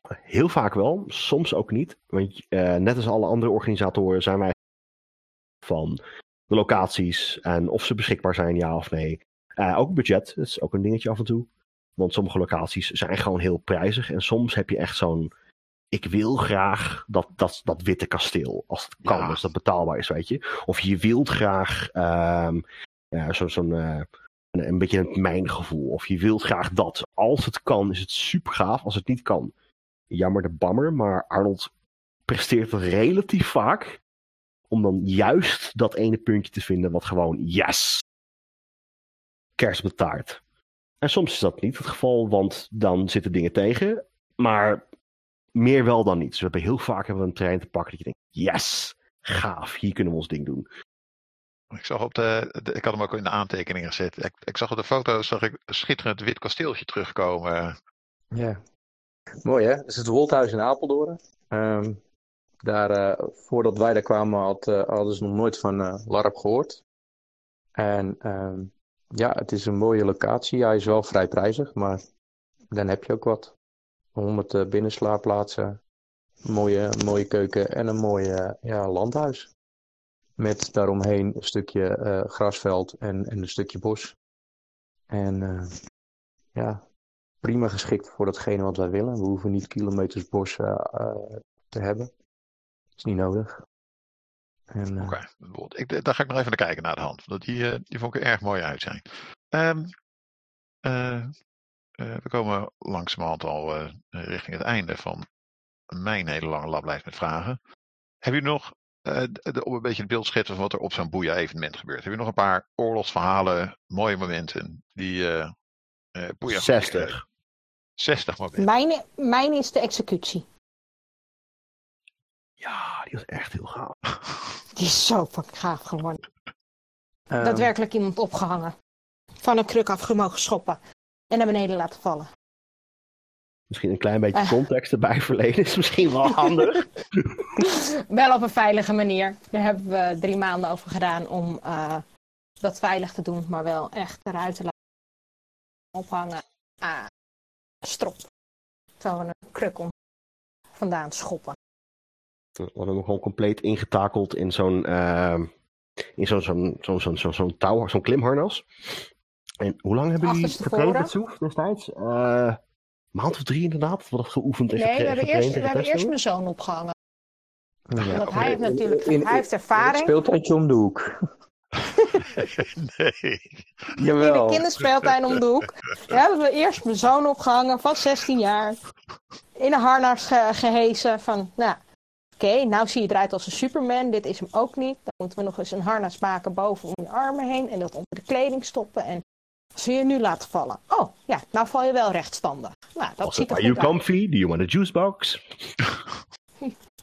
Speaker 4: Heel vaak wel, soms ook niet. Want uh, net als alle andere organisatoren zijn wij van de locaties en of ze beschikbaar zijn, ja of nee. Uh, ook budget, dat is ook een dingetje af en toe. Want sommige locaties zijn gewoon heel prijzig. En soms heb je echt zo'n. Ik wil graag dat, dat, dat witte kasteel. Als het kan, ja. als dat betaalbaar is, weet je. Of je wilt graag um, ja, zo'n. Zo uh, een, beetje een mijngevoel. Of je wilt graag dat. Als het kan, is het super gaaf. Als het niet kan, jammer de bammer. Maar Arnold presteert het relatief vaak. Om dan juist dat ene puntje te vinden wat gewoon yes kerst op de taart. En soms is dat niet het geval, want dan zitten dingen tegen. Maar meer wel dan niet. Dus we hebben heel vaak hebben we een trein te pakken dat je denkt, yes, gaaf, hier kunnen we ons ding doen.
Speaker 1: Ik zag op de, ik had hem ook in de aantekeningen gezet. Ik, ik zag op de foto's zag ik een schitterend wit kasteeltje terugkomen.
Speaker 3: Ja, mooi hè. Dat is het Wolthuis in Apeldoorn. Um, daar, uh, voordat wij daar kwamen had, uh, hadden ze nog nooit van uh, LARP gehoord. En um, ja, het is een mooie locatie. Hij is wel vrij prijzig, maar dan heb je ook wat. 100 uh, binnenslaapplaatsen, mooie, mooie keuken en een mooie ja, landhuis. Met daaromheen een stukje uh, grasveld en, en een stukje bos. En uh, ja, prima geschikt voor datgene wat wij willen. We hoeven niet kilometers bos uh, te hebben. Dat is niet nodig.
Speaker 1: Oké, daar ga ik nog even naar kijken naar de hand. Want die, die vond ik er erg mooi uh, uh, we komen langzamerhand al richting het einde van mijn hele lange lablijst met vragen. Heb je nog, de, om een beetje het beeld schetsen van wat er op zo'n boeia-evenement gebeurt. Heb je nog een paar oorlogsverhalen, mooie momenten die
Speaker 4: boeia... 60.
Speaker 1: 60 momenten.
Speaker 2: Mijn, mijn is de executie.
Speaker 4: Ja, die was echt heel gaaf. [laughs]
Speaker 2: Die is zo fucking gaaf geworden. Um, Daadwerkelijk iemand opgehangen. Van een kruk af mogen schoppen. En naar beneden laten vallen.
Speaker 4: Misschien een klein beetje context erbij verleden is misschien wel handig. [laughs] [laughs]
Speaker 2: wel op een veilige manier. Daar hebben we drie maanden over gedaan om uh, dat veilig te doen. Maar wel echt eruit te laten ophangen. Ah, strop. Terwijl we een kruk om vandaan schoppen.
Speaker 4: We hadden hem gewoon compleet ingetakeld in zo'n uh, in zo'n zo'n zo'n zo'n zo'n touw, zo'n klimharnas. En hoe lang hebben jullie getraind Soef destijds? Uh, maand of drie inderdaad? Wat geoefend
Speaker 2: en Nee, we hebben eerst, we hebben eerst mijn zoon opgehangen. Ja, Want hij heeft natuurlijk in, hij heeft ervaring.
Speaker 3: Speeltuintje om de hoek.
Speaker 1: nee.
Speaker 3: Jawel.
Speaker 2: In de kinderspeeltuin om de hoek. We hebben we eerst mijn zoon opgehangen van 16 jaar. In een harnas ge gehezen van, nou, Oké, okay, nou zie je eruit als een Superman. Dit is hem ook niet. Dan moeten we nog eens een harnas maken boven om je armen heen. En dat onder de kleding stoppen. En We je nu laten vallen. Oh, ja, nou val je wel rechtstandig. Nou, dat ziet er
Speaker 4: Are you
Speaker 2: uit.
Speaker 4: comfy? Do you want a juice box? [laughs]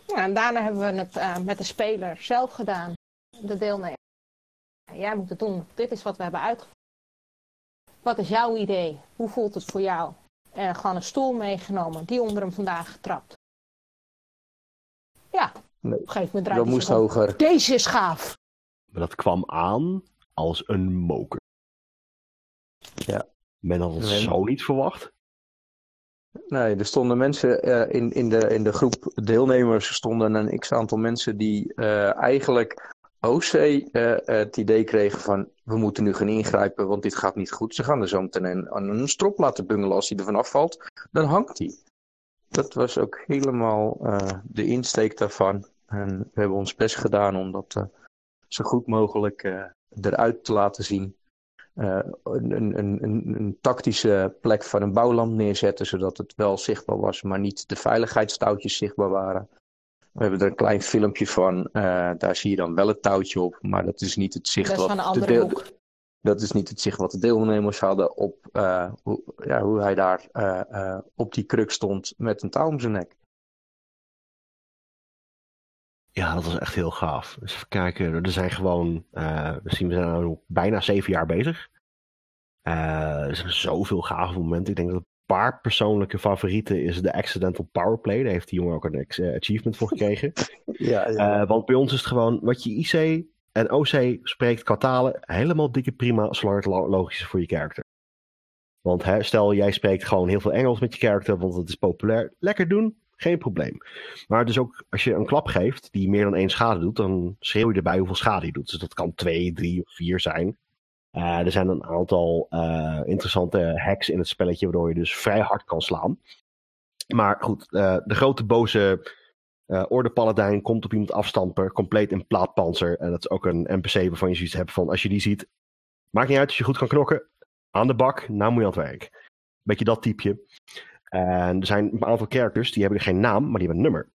Speaker 2: Ja, en daarna hebben we het eh, met de speler zelf gedaan. De deelnemer. Jij moet het doen. Dit is wat we hebben uitgevoerd. Wat is jouw idee? Hoe voelt het voor jou? En gewoon een stoel meegenomen. Die onder hem vandaag getrapt. Ja,
Speaker 3: Nee,
Speaker 2: op een gegeven moment draait
Speaker 3: Dat moest hoger.
Speaker 2: Deze is gaaf.
Speaker 4: Maar dat kwam aan als een moker. Men had het
Speaker 3: Nee.
Speaker 4: zo niet verwacht.
Speaker 3: Nee, er stonden mensen eh, in, in, de, in de groep deelnemers stonden een x-aantal mensen die eh, eigenlijk OC eh, het idee kregen van we moeten nu gaan ingrijpen, want dit gaat niet goed. Ze gaan er zo meteen een, aan een strop laten bungelen. Als hij er vanaf valt, dan hangt hij. Dat was ook helemaal de insteek daarvan. En we hebben ons best gedaan om dat zo goed mogelijk eruit te laten zien. Eh, een, een, een, een, tactische plek van een bouwland neerzetten, zodat het wel zichtbaar was, maar niet de veiligheidstouwtjes zichtbaar waren. We hebben er een klein filmpje van, eh, daar zie je dan wel het touwtje op, maar dat is niet het zicht
Speaker 2: Dat
Speaker 3: wat
Speaker 2: van een
Speaker 3: de
Speaker 2: andere
Speaker 3: deel-
Speaker 2: hoek.
Speaker 3: dat is niet het zicht wat de deelnemers hadden op eh, hoe, ja, hoe hij daar op die kruk stond met een touw om zijn nek.
Speaker 4: Ja, dat was echt heel gaaf. Dus even kijken, er zijn gewoon, eh, we zien we zijn nu bijna zeven jaar bezig. Eh, er zijn zoveel gave momenten. Ik denk dat een paar persoonlijke favorieten is de accidental powerplay. Daar heeft die jongen ook een eh, achievement voor gekregen. [laughs]
Speaker 3: Ja,
Speaker 4: want bij ons is het gewoon, wat je IC en OC spreekt qua talen, helemaal dikke prima, zolang het lo- logisch is voor je karakter. Want hè, stel, jij spreekt gewoon heel veel Engels met je karakter, want het is populair. Lekker doen, geen probleem. Maar dus ook als je een klap geeft die meer dan één schade doet, dan schreeuw je erbij hoeveel schade je doet. Dus dat kan twee, drie of vier zijn. Eh, er zijn een aantal eh, interessante hacks in het spelletje, waardoor je dus vrij hard kan slaan. Maar goed, eh, de grote boze Orde Paladijn komt op iemand afstampen, compleet in plaatpanzer. En dat is ook een NPC waarvan je zoiets hebt van, als je die ziet, maakt niet uit als je goed kan knokken, aan de bak, nou moet je aan het werk. Beetje dat typeje. En er zijn een aantal characters, die hebben geen naam, maar die hebben een nummer.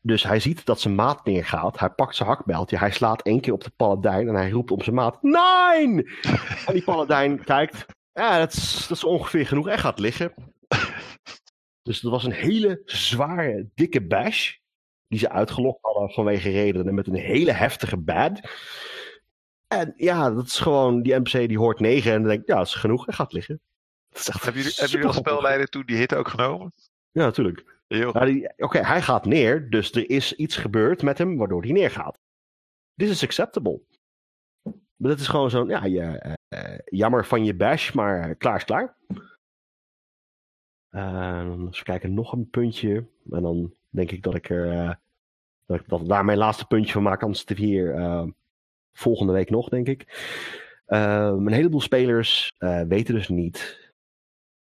Speaker 4: Dus hij ziet dat zijn maat neergaat, hij pakt zijn hakbeltje, hij slaat één keer op de paladijn en hij roept op zijn maat, Nine! [laughs] En die paladijn kijkt, ja, dat is, dat is ongeveer genoeg, en gaat liggen. Dus dat was een hele zware, dikke bash. Die ze uitgelokt hadden vanwege redenen met een hele heftige bad. En ja, dat is gewoon, die NPC die hoort 9 en dan denkt, ja, dat is genoeg en gaat liggen. Echt
Speaker 1: Hebben jullie, hebben jullie als
Speaker 4: supergrappig.
Speaker 1: spelleider toen die hit ook genomen?
Speaker 4: Ja, natuurlijk. Nou, Oké, hij gaat neer, dus er is iets gebeurd met hem waardoor hij neergaat. This is acceptable. Maar dat is gewoon zo'n, ja, je, eh, jammer van je bash, maar klaar is klaar. Uh, even kijken, nog een puntje. En dan denk ik dat ik er, eh, dat ik dat daar mijn laatste puntje van maak. Anders we hier eh, volgende week nog, denk ik. Ehm, een heleboel spelers weten dus niet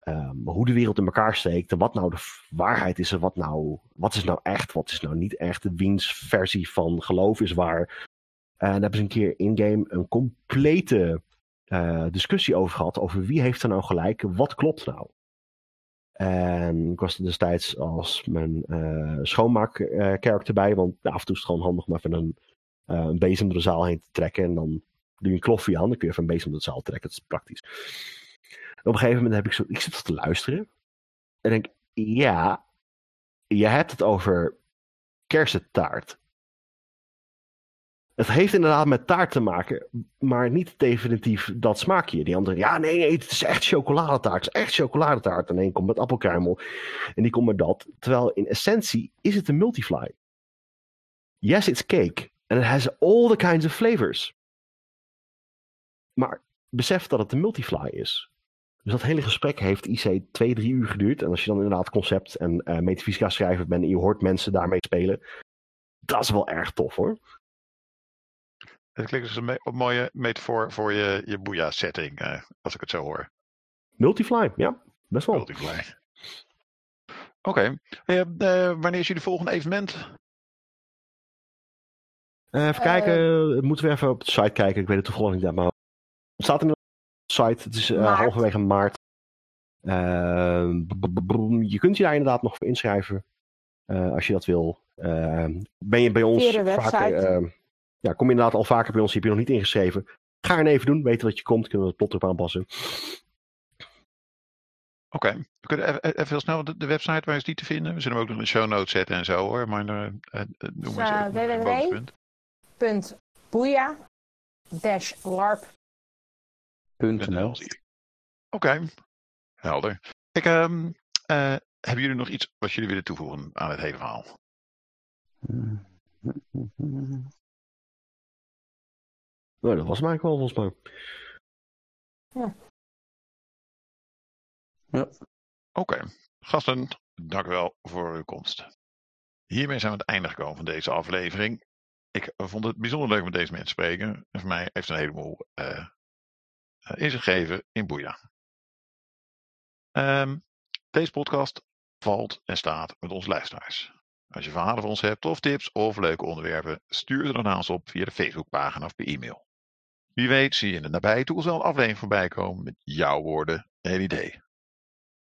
Speaker 4: ehm, hoe de wereld in elkaar steekt. En wat nou de waarheid is en wat nou, wat is nou echt, wat is nou niet echt. Wiens versie van geloof is waar. En daar hebben ze een keer in-game een complete eh, discussie over gehad. Over wie heeft er nou gelijk, wat klopt nou. En ik was er destijds als mijn eh schoonmaak-character bij. Want af en toe is het gewoon handig om even een, eh, een bezem door de zaal heen te trekken. En dan doe je een kloffie aan, dan kun je even een bezem door de zaal trekken. Dat is praktisch. Op een gegeven moment heb ik zo, ik zit te luisteren. En denk, ja, je hebt het over kersentaart. Het heeft inderdaad met taart te maken, maar niet definitief dat smaakje. Die andere, ja, nee, nee, het is echt chocoladetaart. Het is echt chocoladetaart. En één komt met appelkruimel en die komt met dat. Terwijl in essentie is het een multifly. Yes, it's cake. And it has all the kinds of flavors. Maar besef dat het een multifly is. Dus dat hele gesprek heeft IC twee, drie uur geduurd. En als je dan inderdaad concept en eh metafysica schrijver bent en je hoort mensen daarmee spelen. Dat is wel erg tof hoor.
Speaker 1: Het klinkt als een me- een mooie metafoor voor je, je boeia-setting, eh, als ik het zo hoor.
Speaker 4: Multifly, ja, best wel.
Speaker 1: Multiply. Oké. Eh, wanneer is jullie volgende evenement?
Speaker 4: Eh, even kijken, moeten we even op de site kijken. Ik weet het toevallig niet, maar het staat in site. Het is eh,
Speaker 2: Maart.
Speaker 4: halverwege maart. Eh, b- je kunt je daar inderdaad nog voor inschrijven. eh, als je dat wil. Eh, ben je bij ons vaker,
Speaker 2: website.
Speaker 4: eh, ja, kom je inderdaad al vaker bij ons, heb je nog niet ingeschreven. ga er even doen. Weten wat je komt. Kunnen we het plot erop aanpassen.
Speaker 1: Oké, we kunnen even, even heel snel de, de website, waar is die te vinden? We zullen hem ook nog in de show notes zetten en zo hoor. Maar uh, uh, noem maar eens even.
Speaker 2: www.boeia-larp.nl
Speaker 1: Oké, helder. Ik, um, uh, hebben jullie nog iets wat jullie willen toevoegen aan het hele verhaal? [laughs]
Speaker 4: Nou, dat was mij wel volgens mij.
Speaker 2: Ja.
Speaker 3: Ja.
Speaker 1: Oké, okay. gasten, dank u wel voor uw komst. Hiermee zijn we aan het einde gekomen van deze aflevering. Ik vond het bijzonder leuk met deze mensen te spreken. En voor mij heeft het een heleboel uh, inzicht gegeven in Boeia. Um, deze podcast valt en staat met onze luisteraars. Als je verhalen voor ons hebt of tips of leuke onderwerpen, stuur ze dan aan ons op via de Facebookpagina of per e-mail. Wie weet zie je in de nabije toekomst wel een aflevering voorbij komen met jouw woorden en idee.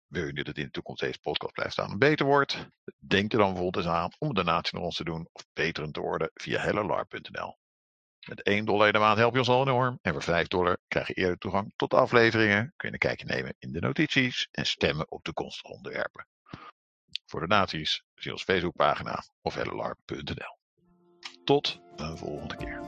Speaker 1: Wil je dat in de toekomst deze podcast blijft staan en beter wordt? Denk er dan bijvoorbeeld eens aan om een donatie naar ons te doen of beter te worden via hellolarp.nl. Met 1 dollar in de maand help je ons al enorm. En voor 5 dollar krijg je eerder toegang tot de afleveringen. Kun je een kijkje nemen in de notities en stemmen op de toekomstige onderwerpen. Voor donaties zie ons Facebookpagina of hellolarp.nl. Tot een volgende keer.